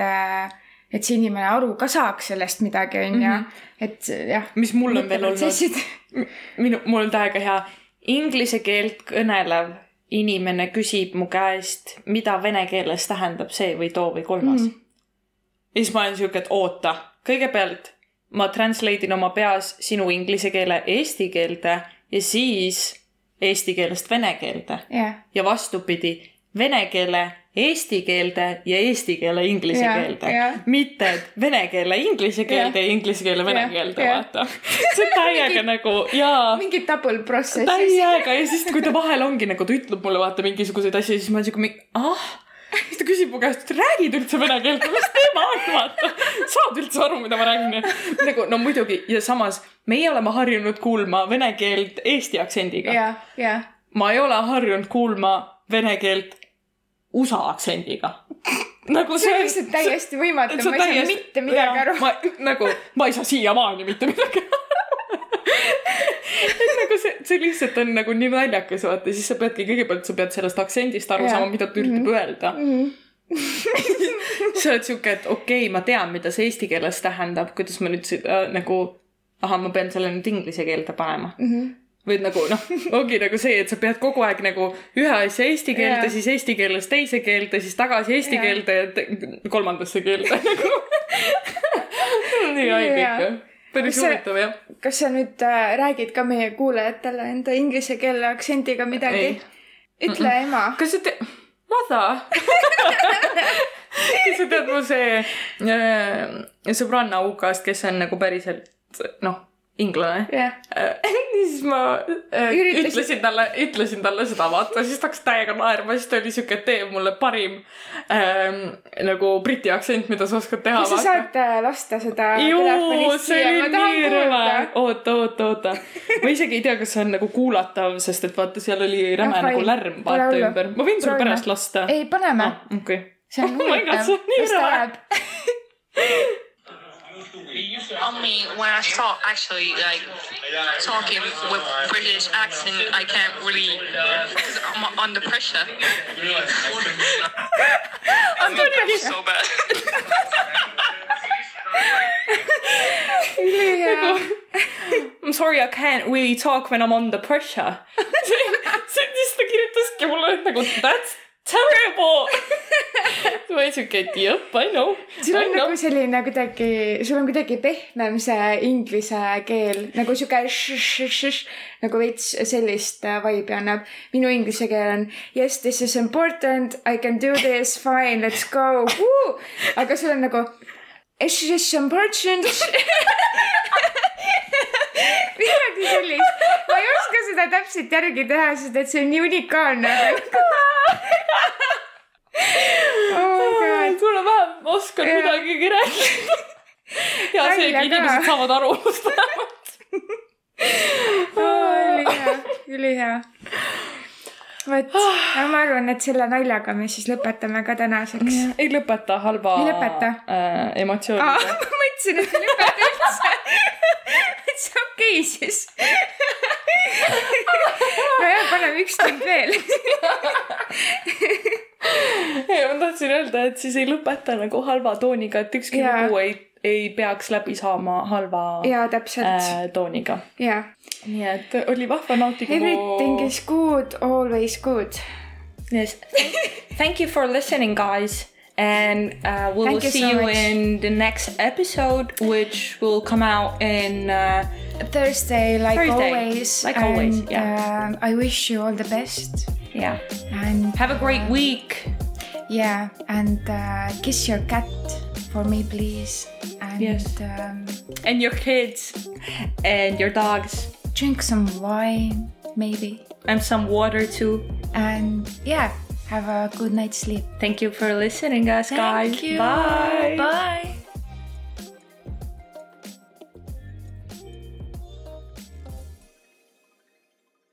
et see inimene aru ka saaks sellest midagi, onju. et jah. mis mul on veel olnud, minu, mul on täiega hea, inglise keelt kõnelev inimene küsib mu käest, mida vene keeles tähendab see või too või kolmas mm. Mhm. ja siis ma olen siuke, et oota, kõigepealt ma translate in oma peas sinu inglise keele eesti keelde ja siis eesti keelest vene keelde jah, ja vastupidi, vene keele eesti keelde ja eesti keele inglise Jaa, keelde jaa.. mitte, et vene keele inglise keelde ja inglise keele vene Jah, keelde, jah. vaata. see on täiega nagu jaa mingi double process. täiega ja siis, kui ta vahel ongi nagu, ta ütleb mulle vaata mingisuguseid asju, siis ma olen siuke, ah. Siis ta küsib mu käest, et räägid üldse vene keelt, mis teema on, vaata. saad üldse aru, mida ma räägin? nagu no muidugi ja samas meie oleme harjunud kuulma vene keelt eesti aktsendiga. jah, jah, ma ei ole harjunud kuulma vene keelt USA aktsendiga. nagu see on see lihtsalt täiesti võimatu, ma on ei saa täiesti- mitte midagi jaa, aru. ma nagu, ma ei saa siiamaani mitte midagi aru. et nagu see, see lihtsalt on nagu nii naljakas, vaata, siis sa peadki kõigepealt, sa pead sellest aktsendist aru saama, mida ta üritab öelda. sa oled siuke, et okei okay,, ma tean, mida see eesti keeles tähendab, kuidas ma nüüd seda nagu, ahah, ma pean selle nüüd inglise keelde panema või et nagu noh, ongi nagu see, et sa pead kogu aeg nagu ühe asja eesti keelde Jaa. siis eesti keelest teise keelde, siis tagasi eesti Jaa. keelde ja kolmandasse keelde nagu. nii haige Jaa. ikka. Päris huvitav jah. kas sa nüüd äh, räägid ka meie kuulajatele enda inglise keele aktsendiga midagi ütle ema. kas sa tead, Mada kas sa tead mu see äh, sõbranna UK-st, kes on nagu päriselt noh, inglane jah, Äh, siis ma äh, Üritasid- ütlesin talle, ütlesin talle seda, vaata, siis ta hakkas täiega naerma, siis ta oli siuke, et tee mulle parim ähm, nagu briti aktsent, mida sa oskad teha. kas sa saad äh, lasta seda telefonist siia, ma tahan kuulda.. oota, oota, oota. ma isegi ei tea, kas see on nagu kuulatav, sest et vaata, seal oli räme Ah, nagu lärm vaata ümber. ma võin sulle pärast lasta. ei, paneme. okei. see on Oh huvitav see on nii rõve. I mean, when I start actually like talking with British accent, I can't really because I'm under pressure. I'm under pressure. So bad. ülihea. I m sorry, I can't really talk when I'm under pressure. siis ta kirjutaski mulle, et nagu that's terrible. ma olin siuke, et jep, I know. sul on nagu selline kuidagi, sul on kuidagi pehmem see inglise keel nagu sihuke š-š-š-š nagu veits sellist vibe'i annab. minu inglise keel on yes this is important, I can do this, fine, let's go. aga sul on nagu this is important. midagi sellist, ma ei oska seda täpselt järgi teha, sest et see on nii unikaalne. oh kuule, vähem oskan Jaa. midagigi rääkida. ja seegi ka. inimesed saavad aru minust vähemalt. ülihea, ülihea. vot, ma arvan, et selle naljaga me siis lõpetame ka tänaseks. ei lõpeta halba Ei lõpeta. äh, emotsiooniga. ma mõtlesin, et ei lõpeta üldse. et see on okei siis. nojah, paneme üks tund veel. ei, ma tahtsin öelda, et siis ei lõpeta nagu halva tooniga, et ükski Jaa. lugu ei, ei peaks läbi saama halva täpselt äh, tooniga. jaa. nii et oli vahva nautige Everything is good, always good. Yes. Thank you for listening, guys. And uh, we Thank will you see so you much. in the next episode, which will come out in. Uh, Thursday like Thursday, always. like always, yeah. uh, I wish you all the best yeah. and Have a great week. yeah and uh, kiss your cat for me please and Yes. um, And your kids. And your dogs. drink some wine maybe And some water too. and yeah have a good night's sleep Thank you for listening, us guys. Thank you. Bye. bye